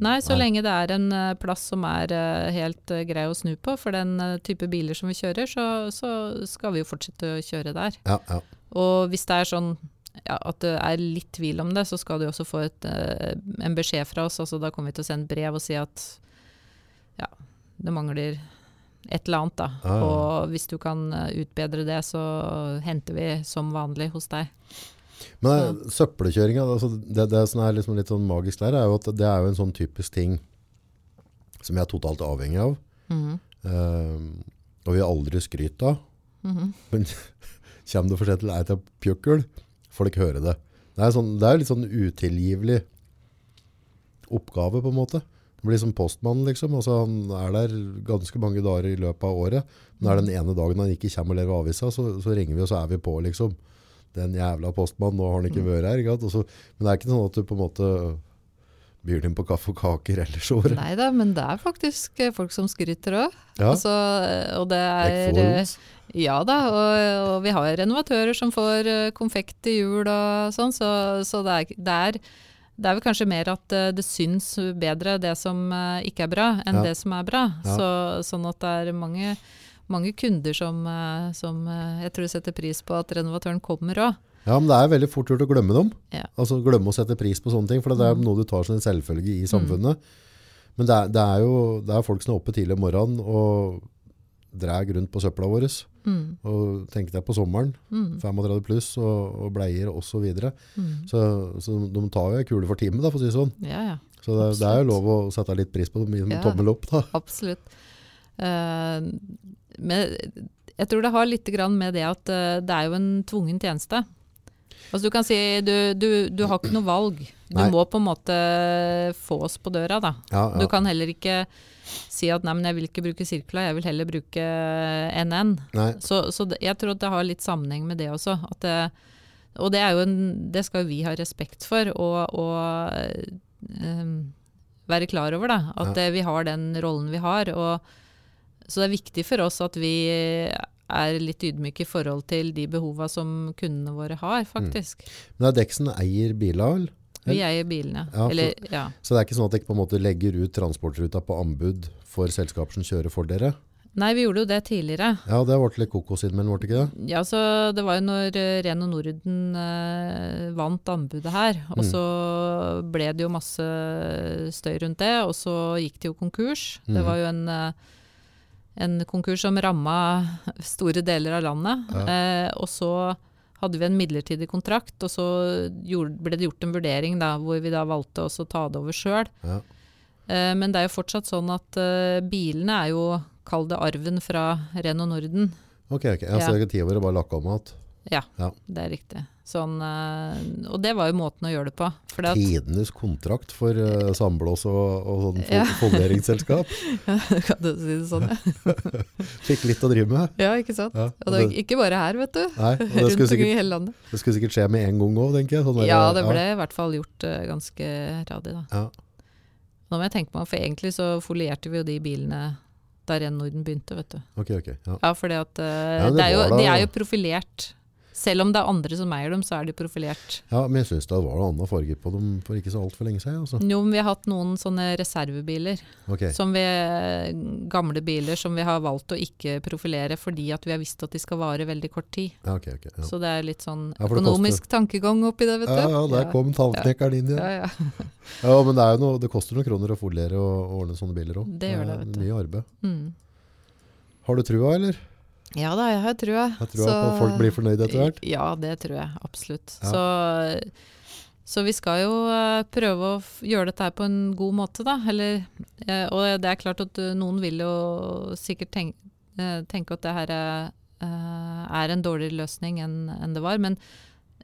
Nei, så Nei. lenge det er en eh, plass som er helt grei å snu på for den type biler som vi kjører, så, så skal vi jo fortsette å kjøre der. Ja, ja. Og hvis det er sånn ja, at det er litt tvil om det, så skal du også få et, eh, en beskjed fra oss. Altså, da kommer vi til å sende brev og si at ja, det mangler et eller annet. Da. Ja, ja. Og hvis du kan eh, utbedre det, så henter vi som vanlig hos deg. Men det, søppelkjøringa, altså det, det som er liksom litt sånn magisk der, er jo at det er jo en sånn typisk ting som jeg er totalt avhengig av. Mhm. um, og vi har aldri skryt av. Mhm. Men (laughs) kommer det for sent til ei til pjøkkel, folk hører det. Det er, sånn, det er litt sånn utilgivelig oppgave, på en måte. Det blir som postmannen, liksom. Altså, han er der ganske mange dager i løpet av året. Men er den ene dagen han ikke kommer og leverer avisa, så, så ringer vi, og så er vi på, liksom. Den jævla postmannen, nå har han ikke vært her. Ikke sant? Og så, men det er ikke sånn at du på en måte byr dem på kaffe og kaker ellers året. Nei da, men det er faktisk eh, folk som skryter òg. Ja, Altså, og det er eh. Ja da, og, og vi har renovatører som får eh, konfekt til jul og sånn, så, så det, er, det, er, det er vel kanskje mer at eh, det syns bedre det som eh, ikke er bra, enn Ja. det som er bra. Ja. Så, sånn at det er mange, mange kunder som, eh, som eh, jeg tror setter pris på at renovatøren kommer òg. Ja, men det er veldig fort gjort å glemme dem. Ja. Altså glemme å sette pris på sånne ting, for det er Mm. noe du tar som en selvfølge i samfunnet. Men det er, det er jo det er folk som er oppe tidlig om morgenen og drar rundt på søpla våre. Mm, Og tenk deg på sommeren, mm, 35 pluss og, og bleier og så videre. mm. Så, så de tar jo ei kule for time, for å si det sånn. Ja, ja. Så det, det er jo lov å sette litt pris på dem, gi dem Ja. tommel opp, da. Absolutt. Uh, men jeg tror det har litt grann med det at uh, det er jo en tvungen tjeneste. Altså du kan si du, du, du har ikke noe valg. Du Nei. må på en måte få oss på døra, da. Ja, Du kan heller ikke si at nei, men jeg vil ikke bruke Sirkla, jeg vil heller bruke NN. Så, så jeg tror at det har litt sammenheng med det også. At det, og det, er jo en, det skal jo vi ha respekt for og, og um, være klar over. Da, at Ja. vi har den rollen vi har. Og, så det er viktig for oss at vi er litt ydmyke i forhold til de behova som kundene våre har, faktisk. men er Dexen eier biler? Vi eier bilene. Ja, Eller, ja. Så det er ikke sånn at dere på en måte legger ut transportruta på anbud for selskaper som kjører for dere? Nei, vi gjorde jo det tidligere. Ja, det ble litt kokos innimellom, ble det ikke det? Ja, så Det var jo når Reno Ren og Norden eh, vant anbudet her. Og Mm. så ble det jo masse støy rundt det, og så gikk det jo konkurs. Det Mhm. var jo en, eh, en konkurs som ramma store deler av landet. Ja. Eh, og så hadde vi en midlertidig kontrakt, og så gjorde, ble det gjort en vurdering da, hvor vi da valgte å ta det over sjøl. Ja. Eh, men det er jo fortsatt sånn at eh, bilene er jo, kall det arven fra Renault Norden. Ok, ok. Ja, Ja. så er tid å bare lakke om igjen. Ja, Ja. det er riktig. Sånn, eh, og det var jo måten å gjøre det på. Det Tidenes kontrakt for uh, samblås og, og sånn Ja. (laughs) fonderingsselskap. ja, kan du si det sånn? ja. (laughs) Fikk litt å drive med. Ja, ikke sant? Ja, Og det var ikke bare her, vet du. Nei, (laughs) Rundt omkring i hele landet. det skulle sikkert skje med en gang òg, tenker jeg. Sånn der, Ja, det ble i hvert fall gjort uh, ganske radig, da. Ja. Nå må jeg tenke meg, for egentlig så folierte vi jo de bilene da Renn Norden begynte, vet du. Ok, ok. Ja. Ja, for Ja, det det er jo, de er jo profilert. Selv om det er andre som eier dem, så er de profilert. Ja, men jeg syns det var noe annen farge på dem for ikke så altfor lenge siden. Altså. Jo, men vi har hatt noen sånne reservebiler. Ok, Som vi, gamle biler som vi har valgt å ikke profilere fordi at vi har visst at de skal vare veldig kort tid. ja, ok, ok. Ja. Så det er litt sånn Ja, økonomisk tankegang oppi det, vet du. Ja, ja, der kom tallknekkeren inn igjen. Ja, ja. (laughs) Ja, men det, er jo noe, det koster noen kroner å foliere og, og ordne sånne biler òg. Det gjør det, vet du. Mye arbeid. Mm. Har du trua, eller? Ja da, jeg har trua. Jeg tror at folk blir fornøyd etter hvert. Ja, det tror jeg absolutt. Ja. Så, så vi skal jo eh, prøve å gjøre dette her på en god måte, da. Eller, eh, og det er klart at eh, noen vil jo sikkert tenke, tenke at det her er, en dårligere løsning enn det var. Men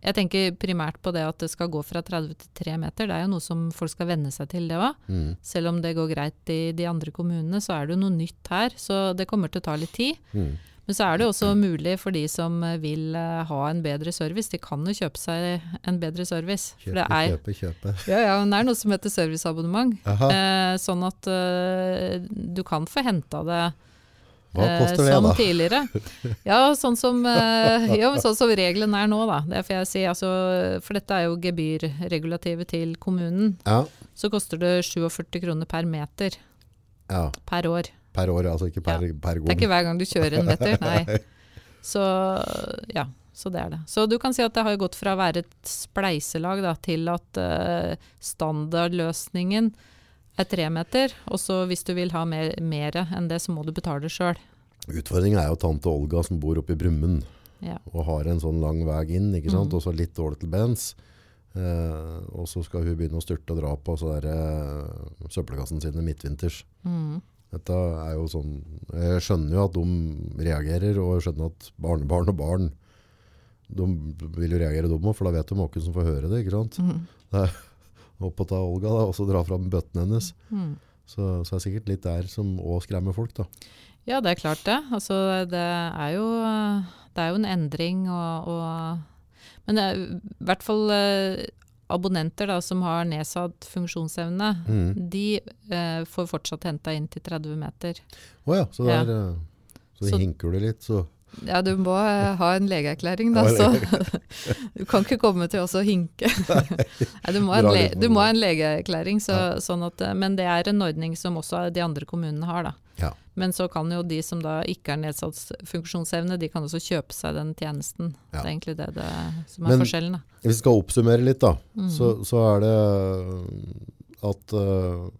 jeg tenker primært på det at det skal gå fra 30 til 3 meter. Det er jo noe som folk skal venne seg til, det òg. Mm. Selv om det går greit i de andre kommunene, så er det jo noe nytt her. Så det kommer til å ta litt tid. Mm. Men så er det også mulig for de som vil eh, ha en bedre service. De kan jo kjøpe seg en bedre service. Kjøpe, det er, kjøpe, kjøpe. ja, ja, men det er noe som heter serviceabonnement. Eh, sånn at eh, du kan få henta det Hva eh, koster det, som da? tidligere. Ja, sånn som, eh, ja, sånn som reglene er nå, da. Det får jeg si. Altså, for dette er jo gebyrregulativet til kommunen. Ja. Så koster det 47 kroner per meter ja. per år. Per år, altså ikke per, per gang. Det er ikke hver gang du kjører en meter, (laughs) nei. Så ja, så det er det. Så du kan si at det har gått fra å være et spleiselag da, til at uh, standardløsningen er tre meter. Og så hvis du vil ha mer, mer enn det, så må du betale sjøl. Utfordringen er jo tante Olga som bor oppe i Brumund Ja. og har en sånn lang vei inn, ikke sant? Mm. og så litt dårlig til bens. Uh, og så skal hun begynne å styrte og dra på så der, eh, søppelkassen sine midtvinters. Mm. Dette er jo sånn Jeg skjønner jo at de reagerer, og jeg skjønner at barnebarn og barn de vil jo reagere de òg, for da vet de hvem som får høre det. ikke sant? Mm. (laughs) Opp og ta Olga da, og så dra fram bøttene hennes. Mm. Så, så er det sikkert litt der som òg skremmer folk. da. Ja, det er klart det. Altså, det er jo, det er jo en endring og, og Men det er i hvert fall eh, abonnenter da, som har nedsatt funksjonsevne, mm. de eh, får fortsatt henta inn til 30 meter. Å ja, så der ja. så Så- hinker du litt, så Ja, du må eh, ha en legeerklæring, da, så (laughs) du kan ikke komme til oss og hinke. (laughs) (laughs) Nei, du, må ha en le, du må ha en legeerklæring, så, sånn at, eh, men det er en ordning som også de andre kommunene har. Da. Men så kan jo de som da ikke har nedsatt funksjonsevne, de kan også kjøpe seg den tjenesten. Ja. Det er egentlig det, det som er Men- forskjellen. Da. Hvis vi skal oppsummere litt, da, mm. så, så er det at uh,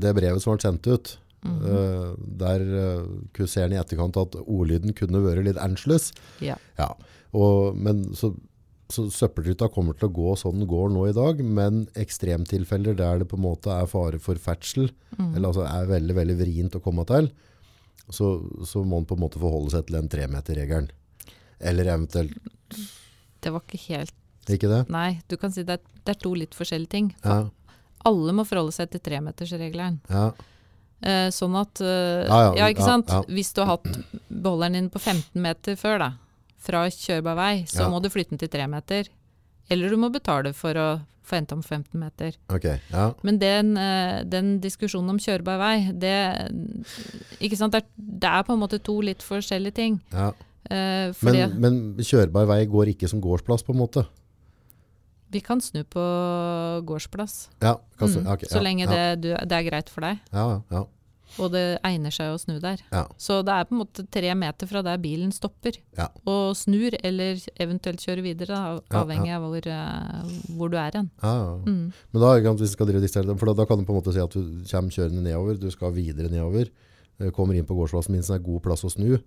det brevet som ble sendt ut, eh, der uh, han i etterkant at ordlyden kunne vært litt ernstløs. Ja. Ja, og, men så, så søppelruta kommer til å gå sånn den går nå i dag, men ekstremtilfeller der det på en måte er fare for ferdsel, mm. eller altså er veldig, veldig vrient å komme til, så, så må man på en måte forholde seg til den tremeterregelen. Eller eventuelt Det var ikke helt ikke det? Nei, du kan si det er, det er to litt forskjellige ting. Ja, Alle må forholde seg til tremetersregelen. ja, Eh, sånn at eh, Ja, ja, ja, ikke sant? Hvis du har hatt beholderen din på 15 meter før, da, fra kjørbar vei, så må du flytte den til 3 meter. Eller du må betale for å få henta om 15 meter. ok, ja. Men den, eh, den diskusjonen om kjørbar vei, det, ikke sant? Det, er, det er på en måte to litt forskjellige ting. ja. Eh, Men, men kjørbar vei går ikke som gårdsplass på en måte? vi kan snu på gårdsplass. Ja, kan Okay, Mm, så ja, lenge det, du, det er greit for deg. Ja, ja, Og det egner seg å snu der. Ja. Så det er på en måte tre meter fra der bilen stopper, Ja. og snur, eller eventuelt kjører videre, Ja, avhengig av hvor, eh, hvor du er hen. ja, ja. Mm. Men da, sant, hvis vi skal drive for da, da kan du på en måte si at du kommer kjørende nedover, du skal videre nedover, eh, kommer inn på gårdsplassen min, så er god plass å snu.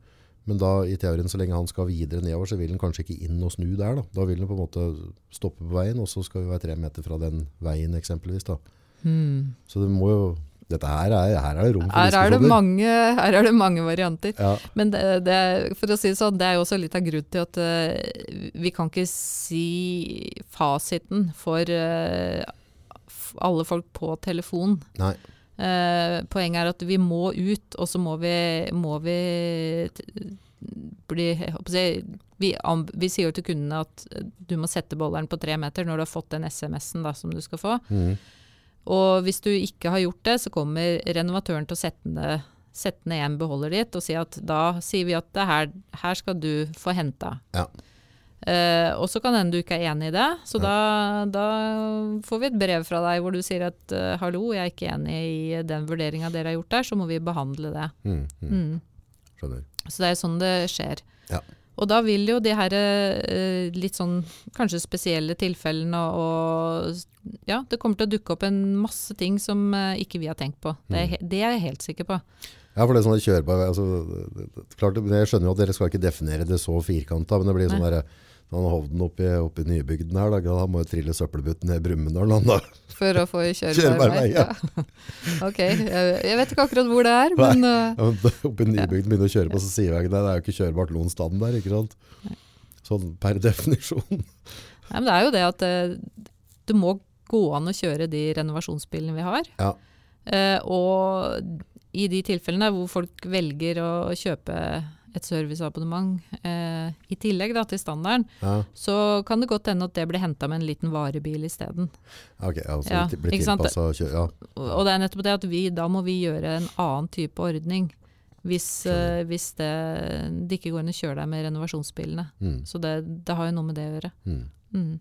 Men da i teorien, så lenge han skal videre nedover, så vil han kanskje ikke inn og snu der. Da, da vil han på en måte stoppe på veien, og så skal vi være tre meter fra den veien eksempelvis. Da. Så det må jo, dette her er, her er det rom for Her, er det mange, her er det mange varianter. Ja, Men det, det, for å si det sånn, det er jo også litt av grunnen til at uh, vi kan ikke si fasiten for uh, alle folk på telefon. nei, Uh, poenget er at vi må ut, og så må vi, må vi bli jeg vi, vi sier jo til kundene at du må sette bolleren på tre meter når du har fått den SMS-en som du skal få. Mhm. Og hvis du ikke har gjort det, så kommer renovatøren til å sette ned, sette ned en beholder ditt og si at da sier vi at det her, her skal du få henta. Ja. Uh, og så kan hende du ikke er enig i det, så da, da får vi et brev fra deg hvor du sier at uh, hallo, jeg er ikke enig i den vurderinga dere har gjort der, så må vi behandle det. Mm, mm, Mm. Så det er sånn det skjer. Ja. Og da vil jo de her eh, litt sånn kanskje spesielle tilfellene og Ja, det kommer til å dukke opp en masse ting som eh, ikke vi har tenkt på. Det er, det er jeg helt sikker på. Ja, for det er sånn kjører på altså, klart, jeg skjønner jo at dere skal ikke definere det så firkanta, men det blir sånn Nei. Han Hovden oppi, oppi Nybygden her, da, han må jo trille søppelbutten ned Brumunddal, han da. For å få (laughs) kjørbar vei. ja. (laughs) ok, jeg, vet ikke akkurat hvor det er, (laughs) men eh, Ja, men oppi Nybygden begynner å kjøre på så sier jeg ikke det er jo ikke kjørbart noen stand der, ikke sant? Sånn per definisjon. Nei, men det er jo det at eh, det må gå an å kjøre de renovasjonsbilene vi har. Ja. Eh, og i de tilfellene hvor folk velger å kjøpe et serviceabonnement eh, i tillegg da, til standarden, Ja, så kan det godt hende at det blir henta med en liten varebil isteden. ok, altså Ja, blir ikke sant? tilpasset kjø- ja. Og og det er nettopp det at vi, da må vi gjøre en annen type ordning. Hvis, eh, hvis det, det ikke går an å kjøre deg med renovasjonsbilene. Mm, Så det, det har jo noe med det å gjøre. mm. Mm.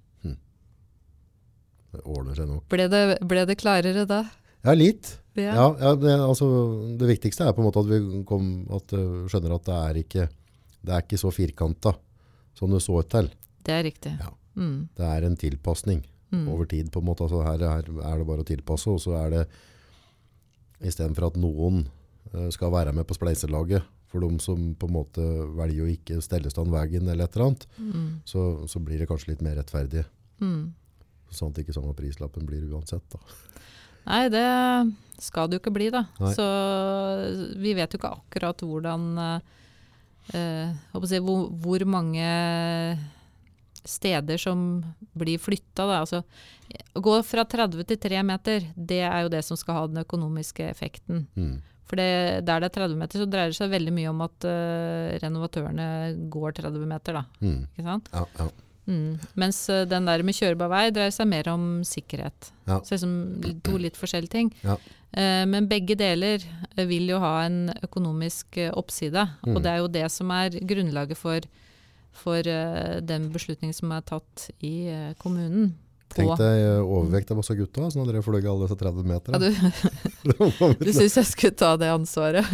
Det ordner seg nok. Ble, det, ble det klarere da? Ja, litt. Ja. Ja, ja det, altså, det viktigste er på en måte at vi kom, at, uh, skjønner at det er ikke, det er ikke så firkanta som det så ut til. Det er riktig. Ja. Mm. Det er en tilpasning Mm. over tid. på en måte. Altså, her, her er det bare å tilpasse, og så er det istedenfor at noen uh, skal være med på spleiselaget, for de som på en måte velger å ikke stelle stand veien eller et eller annet, Mm. så, så blir det kanskje litt mer rettferdig. Mm. Sånn at ikke samme prislappen blir uansett. Da. Nei, det skal det jo ikke bli, da. Nei. Så vi vet jo ikke akkurat hvordan eh, eh, si, hvor, hvor mange steder som blir flytta. Altså, å gå fra 30 til 3 meter, det er jo det som skal ha den økonomiske effekten. Mm. For det, der det er 30 meter, så dreier det seg veldig mye om at eh, renovatørene går 30 meter. Da, Mm. ikke sant? Ja, ja. Mm. Mens eh, den der med kjørbar vei dreier seg mer om sikkerhet. Ja. Så som to litt forskjellige ting. Ja. Eh, men begge deler eh, vil jo ha en økonomisk oppside. Mm. Og det er jo det som er grunnlaget for, for den beslutningen som er tatt i kommunen. Tenk deg overvekt av oss gutta, sånn at dere fløy alle disse 30 ja, du (laughs) du syns jeg skulle ta det ansvaret?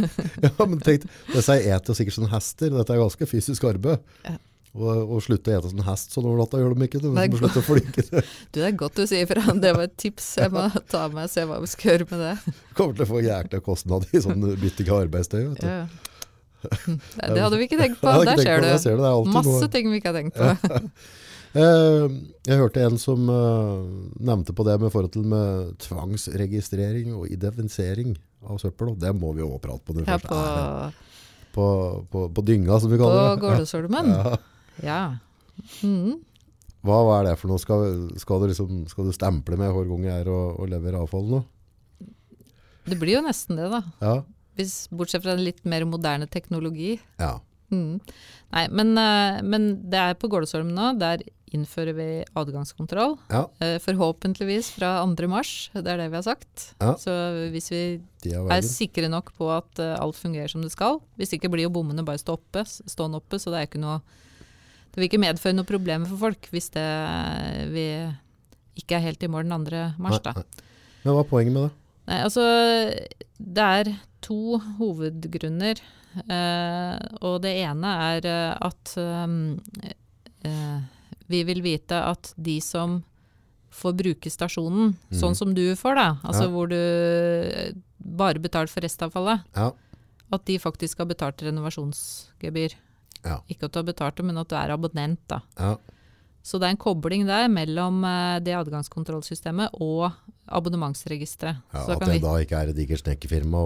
Ja, men tenk, disse eter sikkert som hester. Dette er ganske fysisk arbeid. Ja. Og, og slutte å ete som hest sånn over natta gjør de ikke. det? Må slutte å flinke Det (laughs) Du, det er godt du sier fra. Det var et tips jeg må ta med se hva vi skal gjøre med det. (laughs) kommer til å få jækla kostnad i sånn bytting av arbeidstøy. Vet du. Ja. (laughs) Nei, det hadde vi ikke tenkt på. Der ser det. Du. ser det, det Masse noe. ting vi ikke har tenkt på. Eh, jeg hørte en som eh, nevnte på det med forhold til med tvangsregistrering og identifisering av søppel. Og det må vi jo også prate på. når vi Ja, først på, er her. på, på, på dynga, som vi kaller det. På Gårdesholmen. Ja. Ja. Mm. Hva, hva er det for noe? Skal, skal, du liksom, skal du stemple med hver gang jeg er og, og leverer avfall nå? Det blir jo nesten det, da. Ja. Hvis, bortsett fra en litt mer moderne teknologi. ja. Mm. Nei, men, eh, men det er på Gårdesholmen nå. Der innfører vi adgangskontroll. Ja. Eh, Forhåpentligvis fra 2. mars. Det er det vi har sagt. Ja. Så hvis vi er er sikre nok på at eh, alt fungerer som det skal. Hvis ikke blir jo bommene bare stå oppe, stå oppe, så det er ikke noe Det vil ikke medføre noe problemer for folk hvis det vi ikke er helt i mål den 2. mars, da. Nei, nei. Men hva er poenget med det? Nei, altså Det er to hovedgrunner. Eh, og det ene er eh, at um, eh, vi vil vite at de som får bruke stasjonen, mm. sånn som du får, da, altså Ja. hvor du eh, bare betaler for restavfallet, Ja. at de faktisk har betalt renovasjonsgebyr. Ja. Ikke at du har betalt det, men at du er abonnent. da. Ja. Så det er en kobling der mellom eh, det adgangskontrollsystemet og abonnementsregisteret. Ja, at det vi- da ikke er et digert snekkerfirma.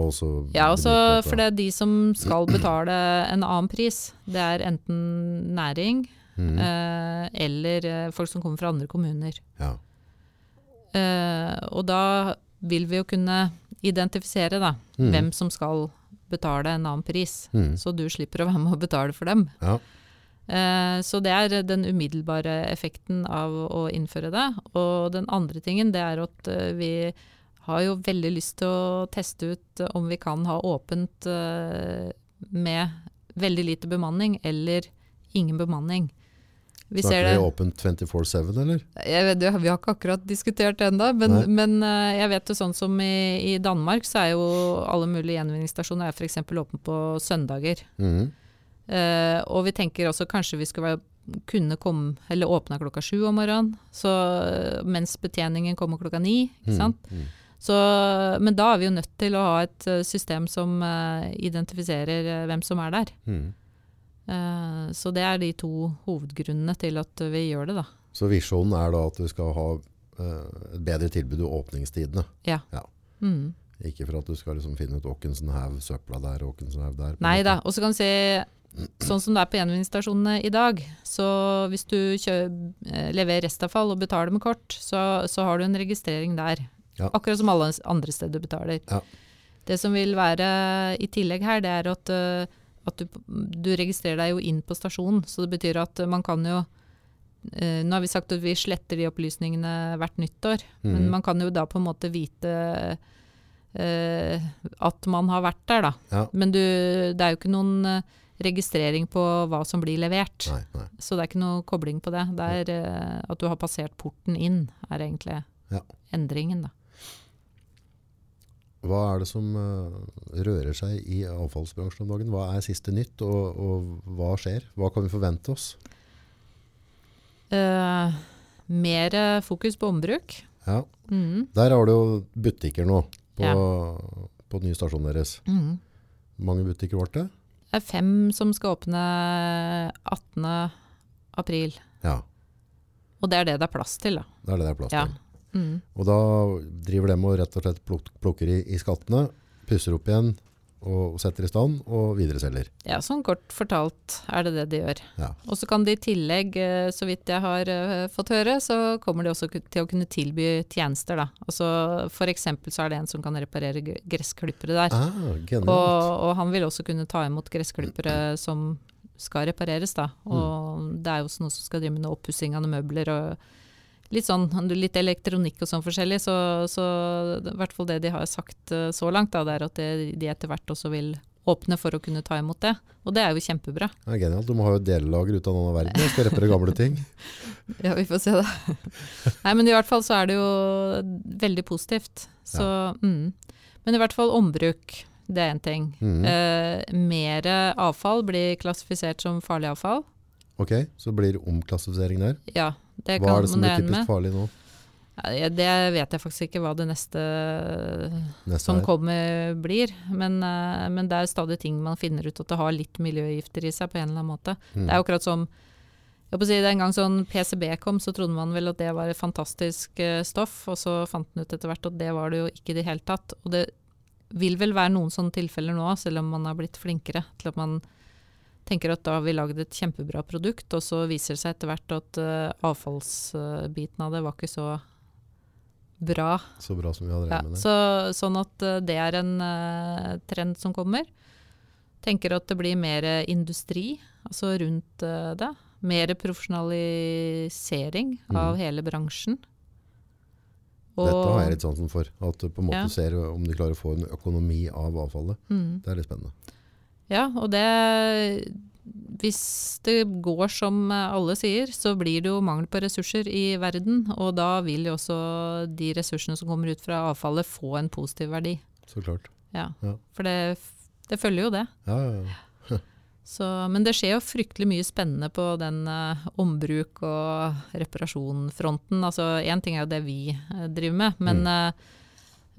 Ja, også, for det er de som skal betale en annen pris. Det er enten næring mm. eh, eller eh, folk som kommer fra andre kommuner. ja. Eh, og da vil vi jo kunne identifisere da, mm. hvem som skal betale en annen pris. Mm. Så du slipper å være med å betale for dem. Ja. Eh, så det er den umiddelbare effekten av å innføre det. Og den andre tingen det er at eh, vi har jo veldig lyst til å teste ut om vi kan ha åpent eh, med veldig lite bemanning eller ingen bemanning. Vi ser Snakker det. vi åpent 24-7, eller? Jeg vet, vi har ikke akkurat diskutert det ennå, men, men eh, jeg vet jo sånn som i, i Danmark, så er jo alle mulige gjenvinningsstasjoner f.eks. åpne på søndager. Mhm. Eh, og vi tenker også kanskje vi skal være, kunne komme, eller åpne klokka sju om morgenen, så, eh, mens betjeningen kommer klokka ni. ikke sant? Mm. Mhm. Så, men da er vi jo nødt til å ha et eh, system som identifiserer hvem som er der. Mhm. Eh, så det er de to hovedgrunnene til at vi gjør det, da. Så visjonen er da at du skal ha eh, et bedre tilbud i åpningstidene. Mm. Ikke for at du skal liksom finne ut Åkensen haug søpla der og Åkensen haug der. Nei da. Og så kan du se Sånn som det er på gjenvinningsstasjonene i dag, så hvis du eh, leverer restavfall og betaler med kort, så, så har du en registrering der. Ja. Akkurat som alle andre steder du betaler. Ja. Det som vil være i tillegg her, det er at, eh, at du, du registrerer deg jo inn på stasjonen. Så det betyr at man kan jo eh, Nå har vi sagt at vi sletter de opplysningene hvert nyttår, men Mhm. man kan jo da på en måte vite eh, at man har vært der, da. Ja. Men du, det er jo ikke noen eh, registrering på hva som blir levert. Nei, nei. Så det er ikke noe kobling på det. Det er eh, at du har passert porten inn, er egentlig Ja. endringen, da. Hva er det som eh, rører seg i avfallsbransjen om dagen? Hva er siste nytt, og, og hva skjer? Hva kan vi forvente oss? Uh, mer eh, fokus på ombruk. Ja, Mm. Der har du jo butikker nå på, Ja. på nye stasjonen deres. Mm. Mange butikker ble det? Det er fem som skal åpne 18. april. Ja, Og det er det det er plass til, da. det er det det er plass Ja. til. Mhm. Og da driver de og rett og slett pluk plukker i, i skattene, pusser opp igjen og setter i stand og videreselger. Ja, sånn kort fortalt er det det de gjør. Ja. Og så kan de i tillegg, eh, så vidt jeg har eh, fått høre, så kommer de også til å kunne tilby tjenester. Da. Altså, for eksempel så er det en som kan reparere gressklippere der. Ah. Og, og han vil også kunne ta imot gressklippere som skal repareres. Da. Og det er jo også noen som skal drive med oppussing av møbler og litt sånn litt elektronikk og sånn forskjellig. Så, så i hvert fall det de har sagt eh, så langt, da, det er at det, de etter hvert også vil åpne for å kunne ta imot det. Og det er jo kjempebra. Det er genialt. Du må ha jo delelager ut av noen av verden og skal reparere gamle ting. (laughs) Ja, vi får se da. (laughs) Nei, men i hvert fall så er det jo veldig positivt. Så, mm. Men i hvert fall ombruk, det er én ting. Mm. Eh, mer avfall blir klassifisert som farlig avfall. Ok, så blir omklassifisering der. Ja, det Hva kan er det som er typisk med. farlig nå? Ja, det vet jeg faktisk ikke hva det neste Neste som kommer blir. Men, eh, men det er stadig ting man finner ut at det har litt miljøgifter i seg på en eller annen måte. Mm. Det er akkurat som jeg på si, Den gang sånn PCB kom, så trodde man vel at det var et fantastisk eh, stoff, og så fant man ut etter hvert at det var det jo ikke i det hele tatt. Og det vil vel være noen sånne tilfeller nå, selv om man har blitt flinkere til at man tenker at da har vi lagd et kjempebra produkt, og så viser det seg etter hvert at uh, avfallsbiten av det var ikke så bra. Så bra som vi hadde Ja, regnet med det. så, sånn at uh, det er en uh, trend som kommer. Tenker at det blir mer industri altså rundt det. Mer profesjonalisering av mm. hele bransjen. Dette har jeg litt sansen for. At du på en måte Ja. ser om du klarer å få en økonomi av avfallet. mm, Det er litt spennende. Ja, og det Hvis det går som alle sier, så blir det jo mangel på ressurser i verden. Og da vil jo også de ressursene som kommer ut fra avfallet, få en positiv verdi. Så klart. Ja. Ja. For det, det følger jo det. Ja, ja, ja. (laughs) Så, men det skjer jo fryktelig mye spennende på den uh, ombruk- og reparasjonfronten. Altså, Én ting er jo det vi uh, driver med, men Mm.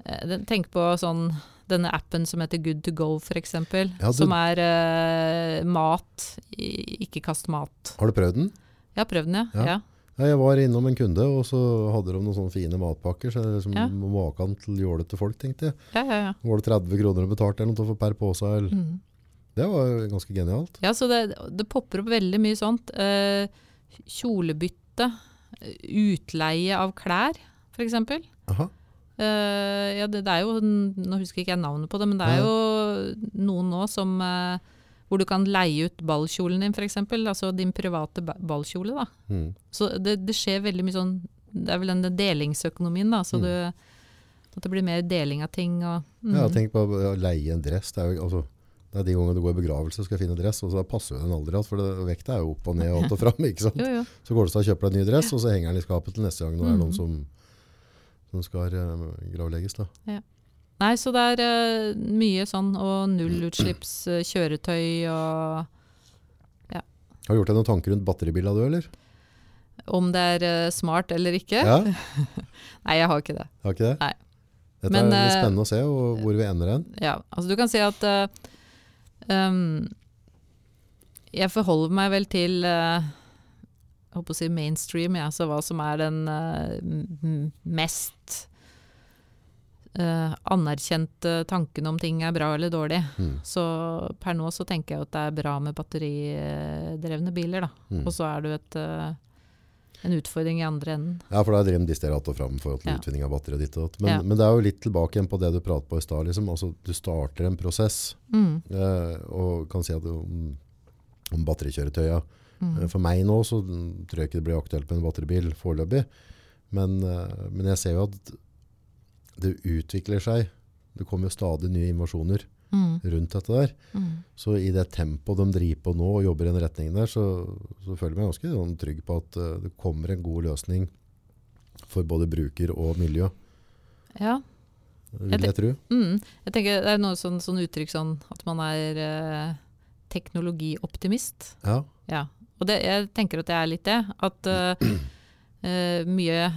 uh, tenk på sånn, denne appen som heter Good to go, f.eks. Ja, Som er eh, mat, ikke kast mat. Har du prøvd den? Jeg har prøvd den, ja. Ja. ja. Jeg var innom en kunde, og så hadde de noen sånne fine matpakker. Så liksom Ja. maken til jålete folk, tenkte jeg. Ja, ja, ja. Var det 30 kroner de betalte eller noe per pose? Mm. Det var ganske genialt. Ja, så det, det popper opp veldig mye sånt. Eh, kjolebytte, utleie av klær, f.eks. Eh, ja, det, det er jo, nå husker ikke jeg navnet på det, men det er jo noen nå som eh, hvor du kan leie ut ballkjolen din, f.eks. Altså din private ballkjole. da. Mm. Så det, det skjer veldig mye sånn Det er vel den delingsøkonomien, da. Så Mm. du, at det blir mer deling av ting og mm. Ja, tenk på å leie en dress. Det er jo, altså, Det er de gangene du går i begravelse skal finne dress, og så passer den aldri igjen, for det, vekta er jo opp og ned og att og fram. ikke sant? (laughs) Jo, jo. Så går du og kjøper deg en ny dress, og så henger den i skapet til neste gang det er Mhm. noen som, som skal eh, gravlegges. da. Nei, så det er uh, mye sånn, og nullutslippskjøretøy og Har du gjort deg noen tanker rundt batteribiler du, eller? om det er uh, smart eller ikke. Ja, (laughs) Nei, jeg har ikke det. har ikke det? Nei. Dette Men, er spennende å se og hvor vi ender hen. Ja, altså du kan si at um, Jeg forholder meg vel til håper å si mainstream, ja, så hva som er den uh, mest uh, anerkjente tanken om ting er bra eller dårlig. Mm. Så per nå så tenker jeg at det er bra med batteridrevne biler, da. Mm. Og så er det jo et, uh, en utfordring i andre enden. Ja, for da er de dister att og fram til Ja. utvinning av batteriet ditt. Men, Ja. men det er jo litt tilbake igjen på det du pratet på i stad. Liksom. Altså, du starter en prosess Mm. eh, og kan si at om, om batterikjøretøya Mm. Eh, For meg nå så tror jeg ikke det blir aktuelt med en batteribil foreløpig. Men, eh, men jeg ser jo at det utvikler seg. Det kommer jo stadig nye invasjoner Mm. rundt dette der. Mm. Så i det tempoet de driver på nå og jobber i den retningen der, så, så føler jeg meg ganske sånn trygg på at eh, det kommer en god løsning for både bruker og miljø. Ja. Vil Jeg jeg tro. Mm. Jeg tenker Det er noe sånn, sånn uttrykk sånn at man er eh, teknologioptimist. Ja. Ja. Og det, jeg tenker at det er litt det. At uh, eh, mye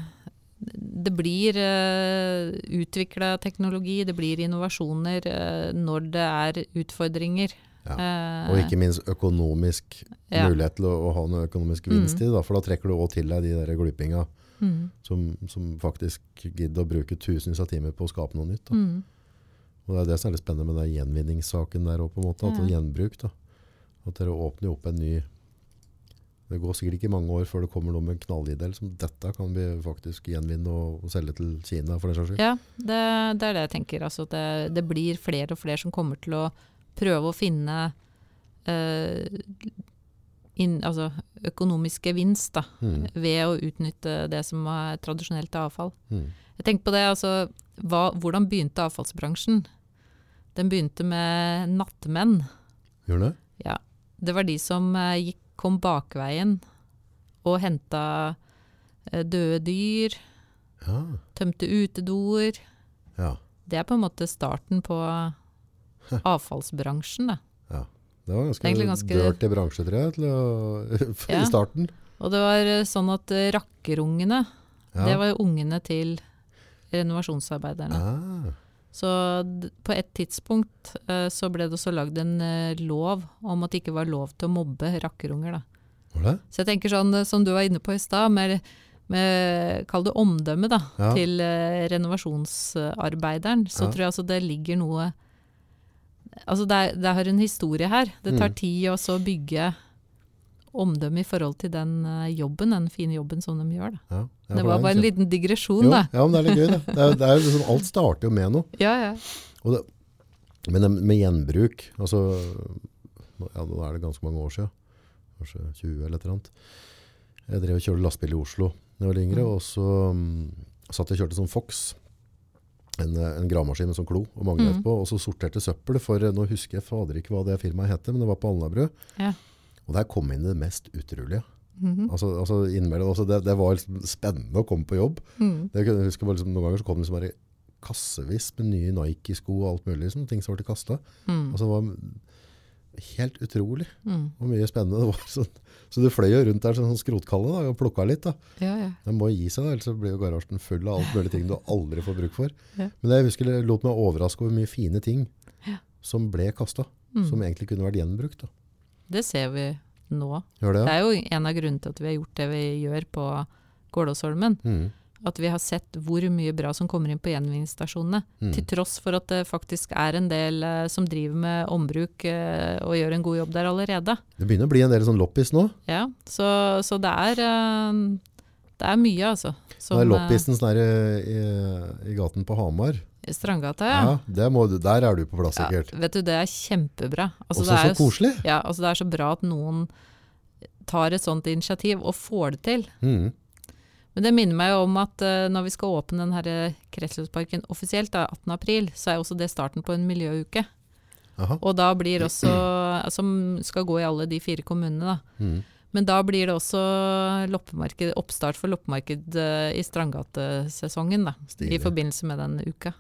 Det blir uh, utvikla teknologi, det blir innovasjoner uh, når det er utfordringer. Ja. Eh, Og ikke minst økonomisk ja. mulighet til å, å ha noe økonomisk vinst i det. For da trekker du også til deg de der glupinga Mm. som, som faktisk gidder å bruke tusenvis av timer på å skape noe nytt. Mm. Og det er det som er litt spennende med den gjenvinningssaken der òg, på en måte. At Ja. gjenbruk. da. At dere åpner opp en ny Det går sikkert ikke mange år før det kommer noe med en knallidé. Liksom, dette kan vi faktisk gjenvinne og, og selge til Kina, for den saks skyld. Ja, det, det er det jeg tenker. Altså, det, det blir flere og flere som kommer til å prøve å finne eh, inn, altså, økonomisk gevinst da, Mm. ved å utnytte det som er tradisjonelt avfall. Mm. Jeg tenker på det, altså, hva, Hvordan begynte avfallsbransjen? Den begynte med nattmenn. Gjør det? Ja, det var de som eh, gikk, kom bakveien og henta eh, døde dyr, Ja. tømte utedoer. ja. Det er på en måte starten på avfallsbransjen. Da. Det var ganske, Det ganske- dirty bransje, tror jeg, å, (laughs) Ja. i starten. Og det var eh, sånn at eh, rakkerungene, Ja. det var jo ungene til renovasjonsarbeiderne. ah. Så på et tidspunkt eh, så ble det også lagd en eh, lov om at det ikke var lov til å mobbe rakkerunger. Da. Så jeg tenker sånn, eh, som du var inne på i stad, med, med kall det omdømme da, Ja. til renovasjonsarbeideren, så Ja. tror jeg altså det ligger noe Altså det, er, det har en historie her. Det tar Mm. tid å bygge omdømme i forhold til den eh, jobben, den fine jobben som de gjør. Da. Ja. Ja, det var bare en liten digresjon, jo, da. Ja, men det er litt gøy, det. det, er, det er liksom, alt starter jo med noe. (laughs) Ja, ja. Og det, men med gjenbruk, altså ja, Nå er det ganske mange år siden. Kanskje 20 eller et eller annet. Jeg drev og kjørte lastebil i Oslo da jeg var yngre, Mm. og så um, satt jeg og kjørte sånn Fox. En, eh, en gravemaskin med sånn klo og magnet Mm. på, og så sorterte søppel. For eh, nå husker jeg fader ikke hva det firmaet heter, men det var på Alnabru. Ja. Og der kom inn det mest utrolige. Mhm. Altså, altså innimellom, altså det, det var liksom spennende å komme på jobb. Mm. Det, jeg husker bare liksom, noen ganger så kom det liksom bare kassevis med nye Nike-sko og alt mulig, liksom, ting som ble kastet. Mm. Altså, det var helt utrolig Mm. hvor mye spennende det var. (laughs) Så, så du fløy jo rundt der som sånn skrotkalle da, og plukka litt. da. Ja, ja. Det må gi seg, ellers så blir jo garasjen full av alt mulig ting du aldri får bruk for. Ja. Men jeg husker det lot meg overraske over mye fine ting Ja. som ble kasta, Mm. som egentlig kunne vært gjenbrukt. da. Det ser vi nå. Det, Det er jo en av grunnene til at vi har gjort det vi gjør på Gålåsholmen. Mm. At vi har sett hvor mye bra som kommer inn på gjenvinningsstasjonene. Mm. Til tross for at det faktisk er en del eh, som driver med ombruk eh, og gjør en god jobb der allerede. Det begynner å bli en del sånn loppis nå. Ja, så, så det er eh, Det er mye, altså. Det er loppisen sånn i, i gaten på Hamar. I Strandgata, ja. Ja, du, Der er du på plass, ja. sikkert. Vet du, det er kjempebra. Altså, Også det er så koselig. Ja, altså det er så bra at noen tar et sånt initiativ og får det til. Mm. Men det minner meg om at uh, når vi skal åpne denne her kretsløpsparken offisielt, da, 18. april, så er også det starten på en miljøuke. Aha. Og da blir også Som skal gå i alle de fire kommunene, da. Mm. Men da blir det også oppstart for loppemarked eh, i Strandgatesesongen, da. Stilig. I forbindelse med den uka.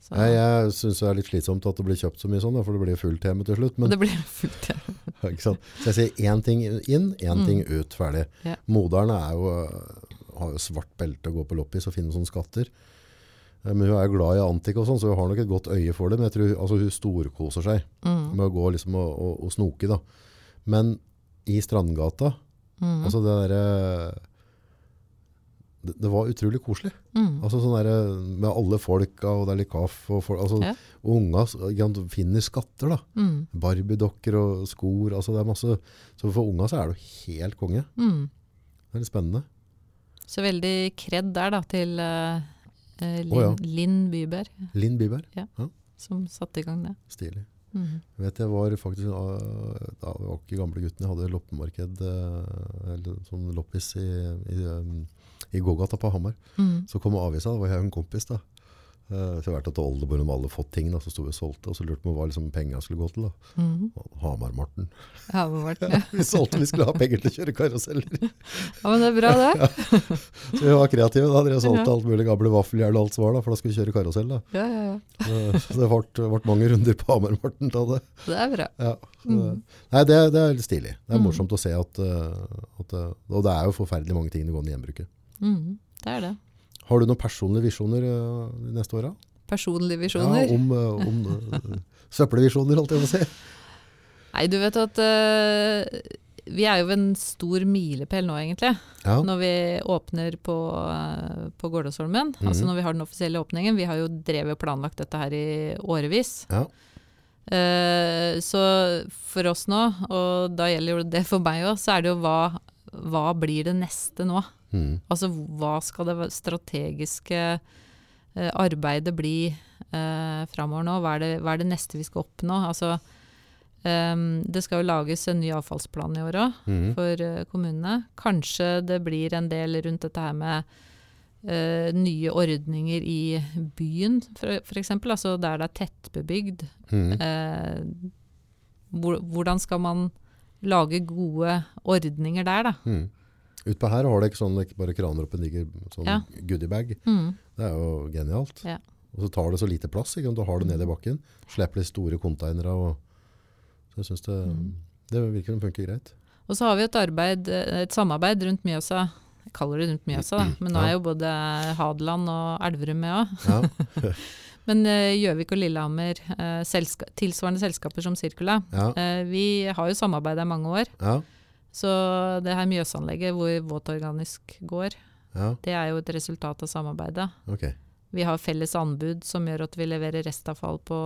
Så, Nei, jeg syns det er litt slitsomt at det blir kjøpt så mye sånn, da, for det blir fullt hjemme til slutt. Men, Det blir fullt, hjemme. (laughs) Så jeg sier én ting inn, én Mm. ting ut, ferdig. Ja. Moderen er jo, har jo svart belte å gå på loppis og finne sånne skatter. Eh, Men hun er glad i antikk og sånn, så hun har nok et godt øye for det. Men jeg tror altså, hun storkoser seg Mm. med å gå liksom og, og, og snoke. Da. Men i Strandgata, Mm. altså det derre det, det var utrolig koselig. Mm. Altså sånn der, med alle folka, og det er litt kaffe, og, folk, altså, Ja. unga finner skatter da. Mm. Barbie-dokker og skor, altså det er masse. Så for unga så er det jo helt konge. Mm. Det er litt spennende. Så veldig kred der, da, til eh, eh, Linn, oh, ja. Linn Byberg, Linn Byberg, som satte i gang det. stilig. Mm. Jeg vet jeg var faktisk, ah, da var ikke gamle gutten, jeg hadde loppemarked, eh, eller sånn loppis i, i, um, i gågata på Hamar. Mm. Så kom avisa, det var jeg og en kompis da. Eh, Så jeg har vært til oldemor om alle fått ting, da, så sto vi og solgte, og så lurte vi hva liksom penger skulle gå til. da. Mm. Hamar-Marten. (laughs) Ja, ja. Vi solgte, vi skulle ha penger til å kjøre karuseller. (laughs) ja, men det er bra, det. (laughs) Så vi var kreative da, dere solgte Ja. alt mulig gamle vaffeljern og alt som var da, for da skulle vi kjøre karusell da. Ja, ja, ja. Så det ble, mange runder på Hamar-Marten av det. Det er bra. Ja, Mm. Nei, det, det er litt stilig. Det er Mm. morsomt å se at, uh, at uh, Og det er jo forferdelig mange ting det går an i gjenbruket. Mm. Det er det. Har du noen personlige visjoner uh, de neste åra? Personlige visjoner. Ja, om uh, om uh, søppelvisjoner, holdt jeg på å si. Nei, du vet at uh, vi er jo ved en stor milepæl nå, egentlig. Ja. Når vi åpner på, uh, på Gårdåsholmen. Mm. Altså når vi har den offisielle åpningen. Vi har jo drevet og planlagt dette her i årevis. Ja. Eh, så for oss nå, og da gjelder jo det for meg òg, så er det jo hva, hva blir det neste nå? Mm. Altså hva skal det strategiske eh, arbeidet bli eh, framover nå? Hva er, det, hva er det neste vi skal oppnå? Altså, ehm, det skal jo lages en ny avfallsplan i år òg Mm. for eh, kommunene. Kanskje det blir en del rundt dette her med Uh, nye ordninger i byen, f.eks. Altså der det er tettbebygd. Mm. Uh, hvor, hvordan skal man lage gode ordninger der, da? Mm. Utpå her har ikke sånn ikke bare kraner opp en diger sånn Ja. goodiebag. Mm. Det er jo genialt. Ja. Og så tar det så lite plass. Ikke? Du har det nede i bakken. Slipper de store konteinere. Og, så jeg syns det, Mm. det virker som funker greit. Og så har vi et, arbeid, et samarbeid rundt Mjøsa. Jeg kaller det rundt Mjøsa, da. men nå er jo både Hadeland og Elverum med òg. Ja, (laughs) Men eh, Gjøvik og Lillehammer, eh, selska tilsvarende selskaper som Circula, ja, eh, vi har jo samarbeida i mange år. ja, Så det her Mjøsanlegget hvor Våtorganisk går, ja, det er jo et resultat av samarbeidet. ok. Vi har felles anbud som gjør at vi leverer restavfall på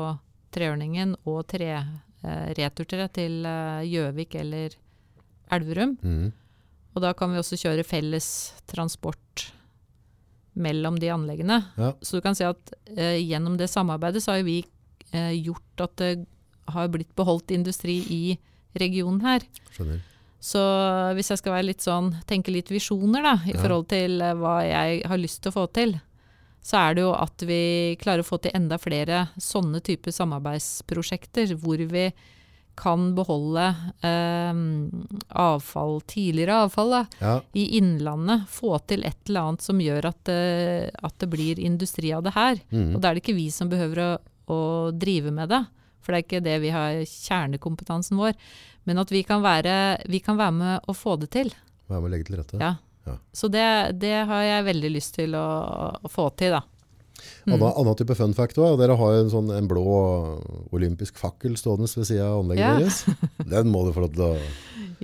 Treørningen og tre, eh, returtre til eh, Gjøvik eller Elverum. Mm. Og da kan vi også kjøre felles transport mellom de anleggene. Ja. Så du kan si at eh, gjennom det samarbeidet så har vi eh, gjort at det har blitt beholdt industri i regionen her. Skjønner. Så hvis jeg skal være litt sånn, tenke litt visjoner da, i Ja. forhold til eh, hva jeg har lyst til å få til, så er det jo at vi klarer å få til enda flere sånne typer samarbeidsprosjekter, hvor vi kan beholde eh, avfall, tidligere avfall da, Ja, i innlandet. Få til et eller annet som gjør at, det- at det blir industri av det her. mm. Og da er det ikke vi som behøver å, å drive med det, for det er ikke det vi har kjernekompetansen vår. Men at vi kan være, vi kan være med å få det til. Være med å legge til rette. Ja. Ja. Så det, det har jeg veldig lyst til å, å få til, da. Mm. Anna, annen type fun fact også, dere har en, sånn, en blå olympisk fakkel stående ved siden av anlegget Ja. deres. (laughs) Den må du få lov til å...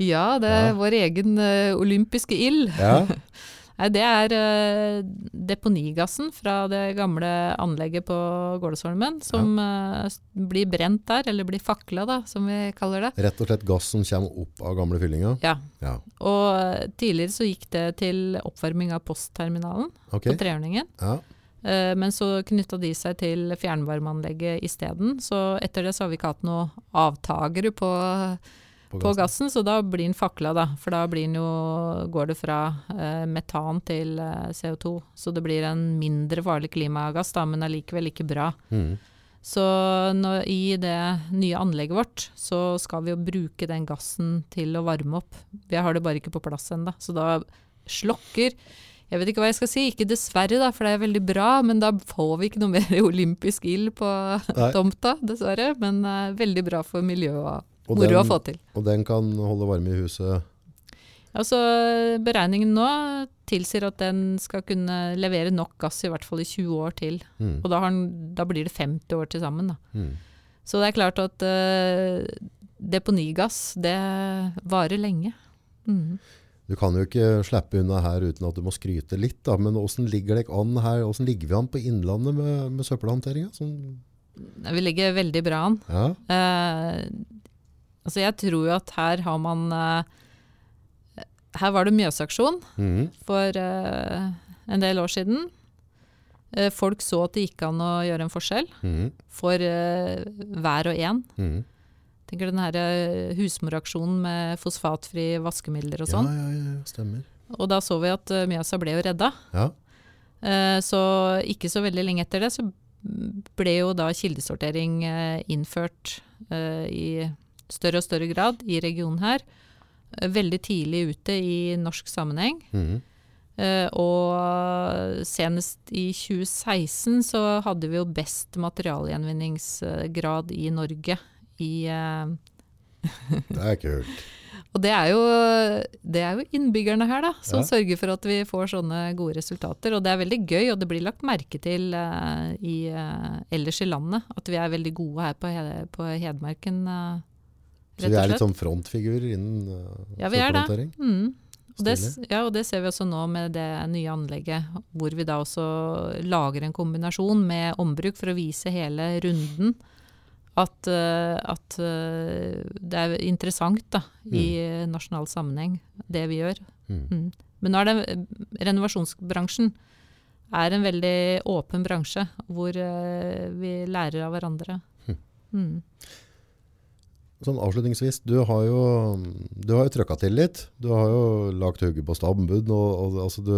Ja, det er Ja. vår egen ø, olympiske ild. Ja, (laughs) Nei, det er uh, deponigassen fra det gamle anlegget på Gålesholmen som ja. uh, blir brent der, eller blir fakla, da, som vi kaller det. rett og slett gass som kommer opp av gamle fyllinga. Ja. Ja, Og uh, tidligere så gikk det til oppvarming av postterminalen okay. på Trehjørningen. Ja, Men så knytta de seg til fjernvarmeanlegget isteden. Så etter det så har vi ikke hatt noe avtagere på, på, på gassen. så da blir den fakla, da. For da blir den jo, går det fra eh, metan til eh, CO2. Så det blir en mindre farlig klimagass, da, men allikevel ikke bra. Mm. Så når, i det nye anlegget vårt, så skal vi jo bruke den gassen til å varme opp. Vi har det bare ikke på plass ennå. Så da slokker Jeg vet ikke hva jeg skal si, ikke dessverre, da, for det er veldig bra, men da får vi ikke noe (laughs) mer olympisk ild på Nei. tomta, dessverre. Men eh, veldig bra for miljøet og Og moro den, å få til. og den kan holde varme i huset. Altså, beregningen nå tilsier at den skal kunne levere nok gass i hvert fall i 20 år til. Mm. Og da, har da blir det 50 år til sammen. Mm. Så det er klart at uh, deponigass, det varer lenge. Mm. Du kan jo ikke slippe unna her uten at du må skryte litt, da. Men åssen ligger det an her? Hvordan ligger vi an på Innlandet med, med søppelhåndteringa? Sånn, Vi ligger veldig bra an. ja. Eh, altså jeg tror jo at her har man eh, Her var det Mjøsaksjon mm. for eh, en del år siden. Eh, folk så at det gikk an å gjøre en forskjell mm. for hver og en. Mm. Tenker den her husmoraksjonen med fosfatfri vaskemidler og Ja, sånn. ja, ja, stemmer. Og da så vi at Mjøsa ble jo redda. Ja. Så ikke så veldig lenge etter det så ble jo da kildesortering innført i større og større grad i regionen her. Eh, Veldig tidlig ute i norsk sammenheng. Mm. Og senest i 2016 så hadde vi jo best materialgjenvinningsgrad i Norge. I, eh, (laughs) Det er kult. og det er, jo, det er jo innbyggerne her da, som Ja. sørger for at vi får sånne gode resultater. Og det er veldig gøy, og det blir lagt merke til uh, i, ellers i landet. At vi er veldig gode her på, på Hedmarken, Så vi er litt sånn frontfigurer innen uh, Ja, vi er det. Mm. Og det, ja, og det ser vi også nå med det nye anlegget, hvor vi da også lager en kombinasjon med ombruk for å vise hele runden. At, eh, at eh, det er interessant da, i nasjonal sammenheng, det vi gjør. Mm. Mm. Men nå er det renovasjonsbransjen er en veldig åpen bransje, hvor vi lærer av hverandre. Mm. Sånn avslutningsvis, du har jo, du har jo trøkka til litt. Du har jo lagt hodet på stabbud. og, og altså du,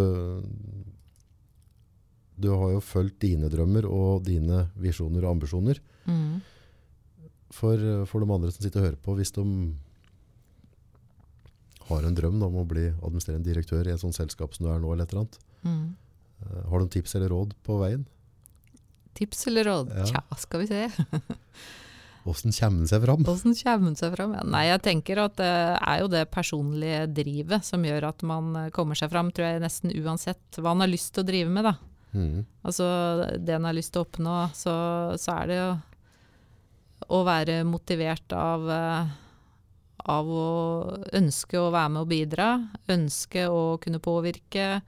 du har jo fulgt dine drømmer og dine visjoner og ambisjoner. Mm. For, for de andre som sitter og hører på, hvis de har en drøm da, om å bli administrerende direktør i et sånt selskap som du er nå, eller et eller annet, Mm. eh, har du tips eller råd på veien? Tips eller råd? Ja. Tja, skal vi se. (laughs) Hvordan kommer en seg fram? Hvordan kommer en seg fram? Ja, nei, jeg tenker at det er jo det personlige drivet som gjør at man eh, kommer seg fram, tror jeg nesten uansett hva man har lyst til å drive med, da. Mm. Altså det en har lyst til å oppnå, så, så er det jo å være motivert av, eh, av å ønske å være med og bidra, ønske å kunne påvirke,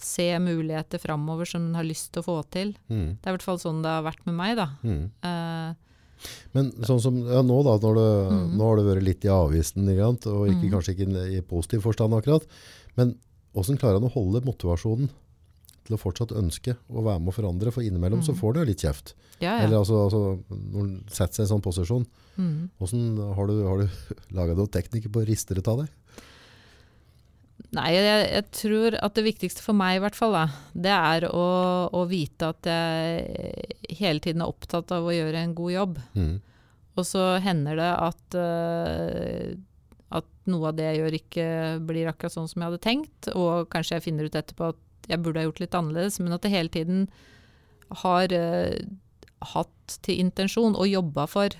se muligheter framover som en har lyst til å få til. Mm. Det er i hvert fall sånn det har vært med meg, da. Mm. Eh, Men sånn som ja, nå da, når det, Mhm. nå har det vært litt i avisen, og ikke, mm. kanskje ikke i positiv forstand akkurat, men hvordan klarer han å holde motivasjonen til å fortsatt ønske å være med og forandre? For innimellom så Mhm. får du jo litt kjeft. ja, ja. Eller altså, altså, når han setter seg i en sånn posisjon, Mhm. hvordan har du, har du (laughs) laget noen teknikker på å riste det av deg? Nei, jeg, jeg tror at det viktigste for meg i hvert fall, da, det er å, å vite at jeg hele tiden er opptatt av å gjøre en god jobb. Mm. Og så hender det at, uh, at noe av det jeg gjør ikke blir akkurat sånn som jeg hadde tenkt, og kanskje jeg finner ut etterpå at jeg burde ha gjort litt annerledes, men at jeg hele tiden har uh, hatt til intensjon og jobba for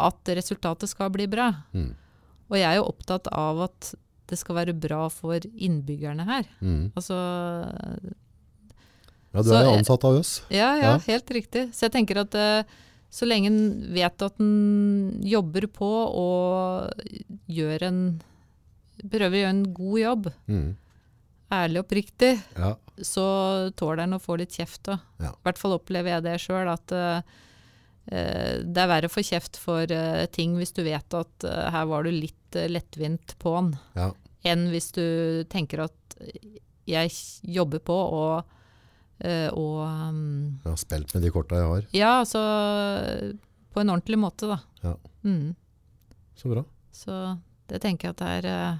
at resultatet skal bli bra. Mm. Og jeg er jo opptatt av at det skal være bra for innbyggerne her. Mm. Altså Ja, du er jo eh, ansatt av oss. Ja, ja, Ja. helt riktig. Så jeg tenker at eh, så lenge en vet at en jobber på og gjør en Prøver å gjøre en god jobb, mm. ærlig og oppriktig, Ja. så tåler en å få litt kjeft. Ja. I hvert fall opplever jeg det sjøl, at eh, det er verre å få kjeft for uh, ting hvis du vet at uh, her var du litt uh, lettvint på'n, Ja. Enn hvis du tenker at jeg jobber på og, eh, og um, Jeg har spilt med de korta jeg har. Ja, altså på en ordentlig måte, da. Ja. Mm. Så bra. Så det tenker jeg at det er eh,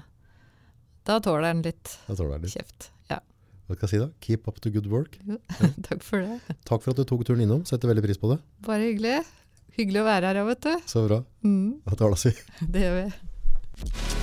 Da tåler den litt litt. kjeft. Ja. Hva skal jeg si da? Keep up the good work. (laughs) Takk for det. Takk for at du tok turen innom. Setter veldig pris på det. Bare hyggelig. Hyggelig å være her òg, vet du. Så bra. Mm, Da talas (laughs) vi. det gjør vi.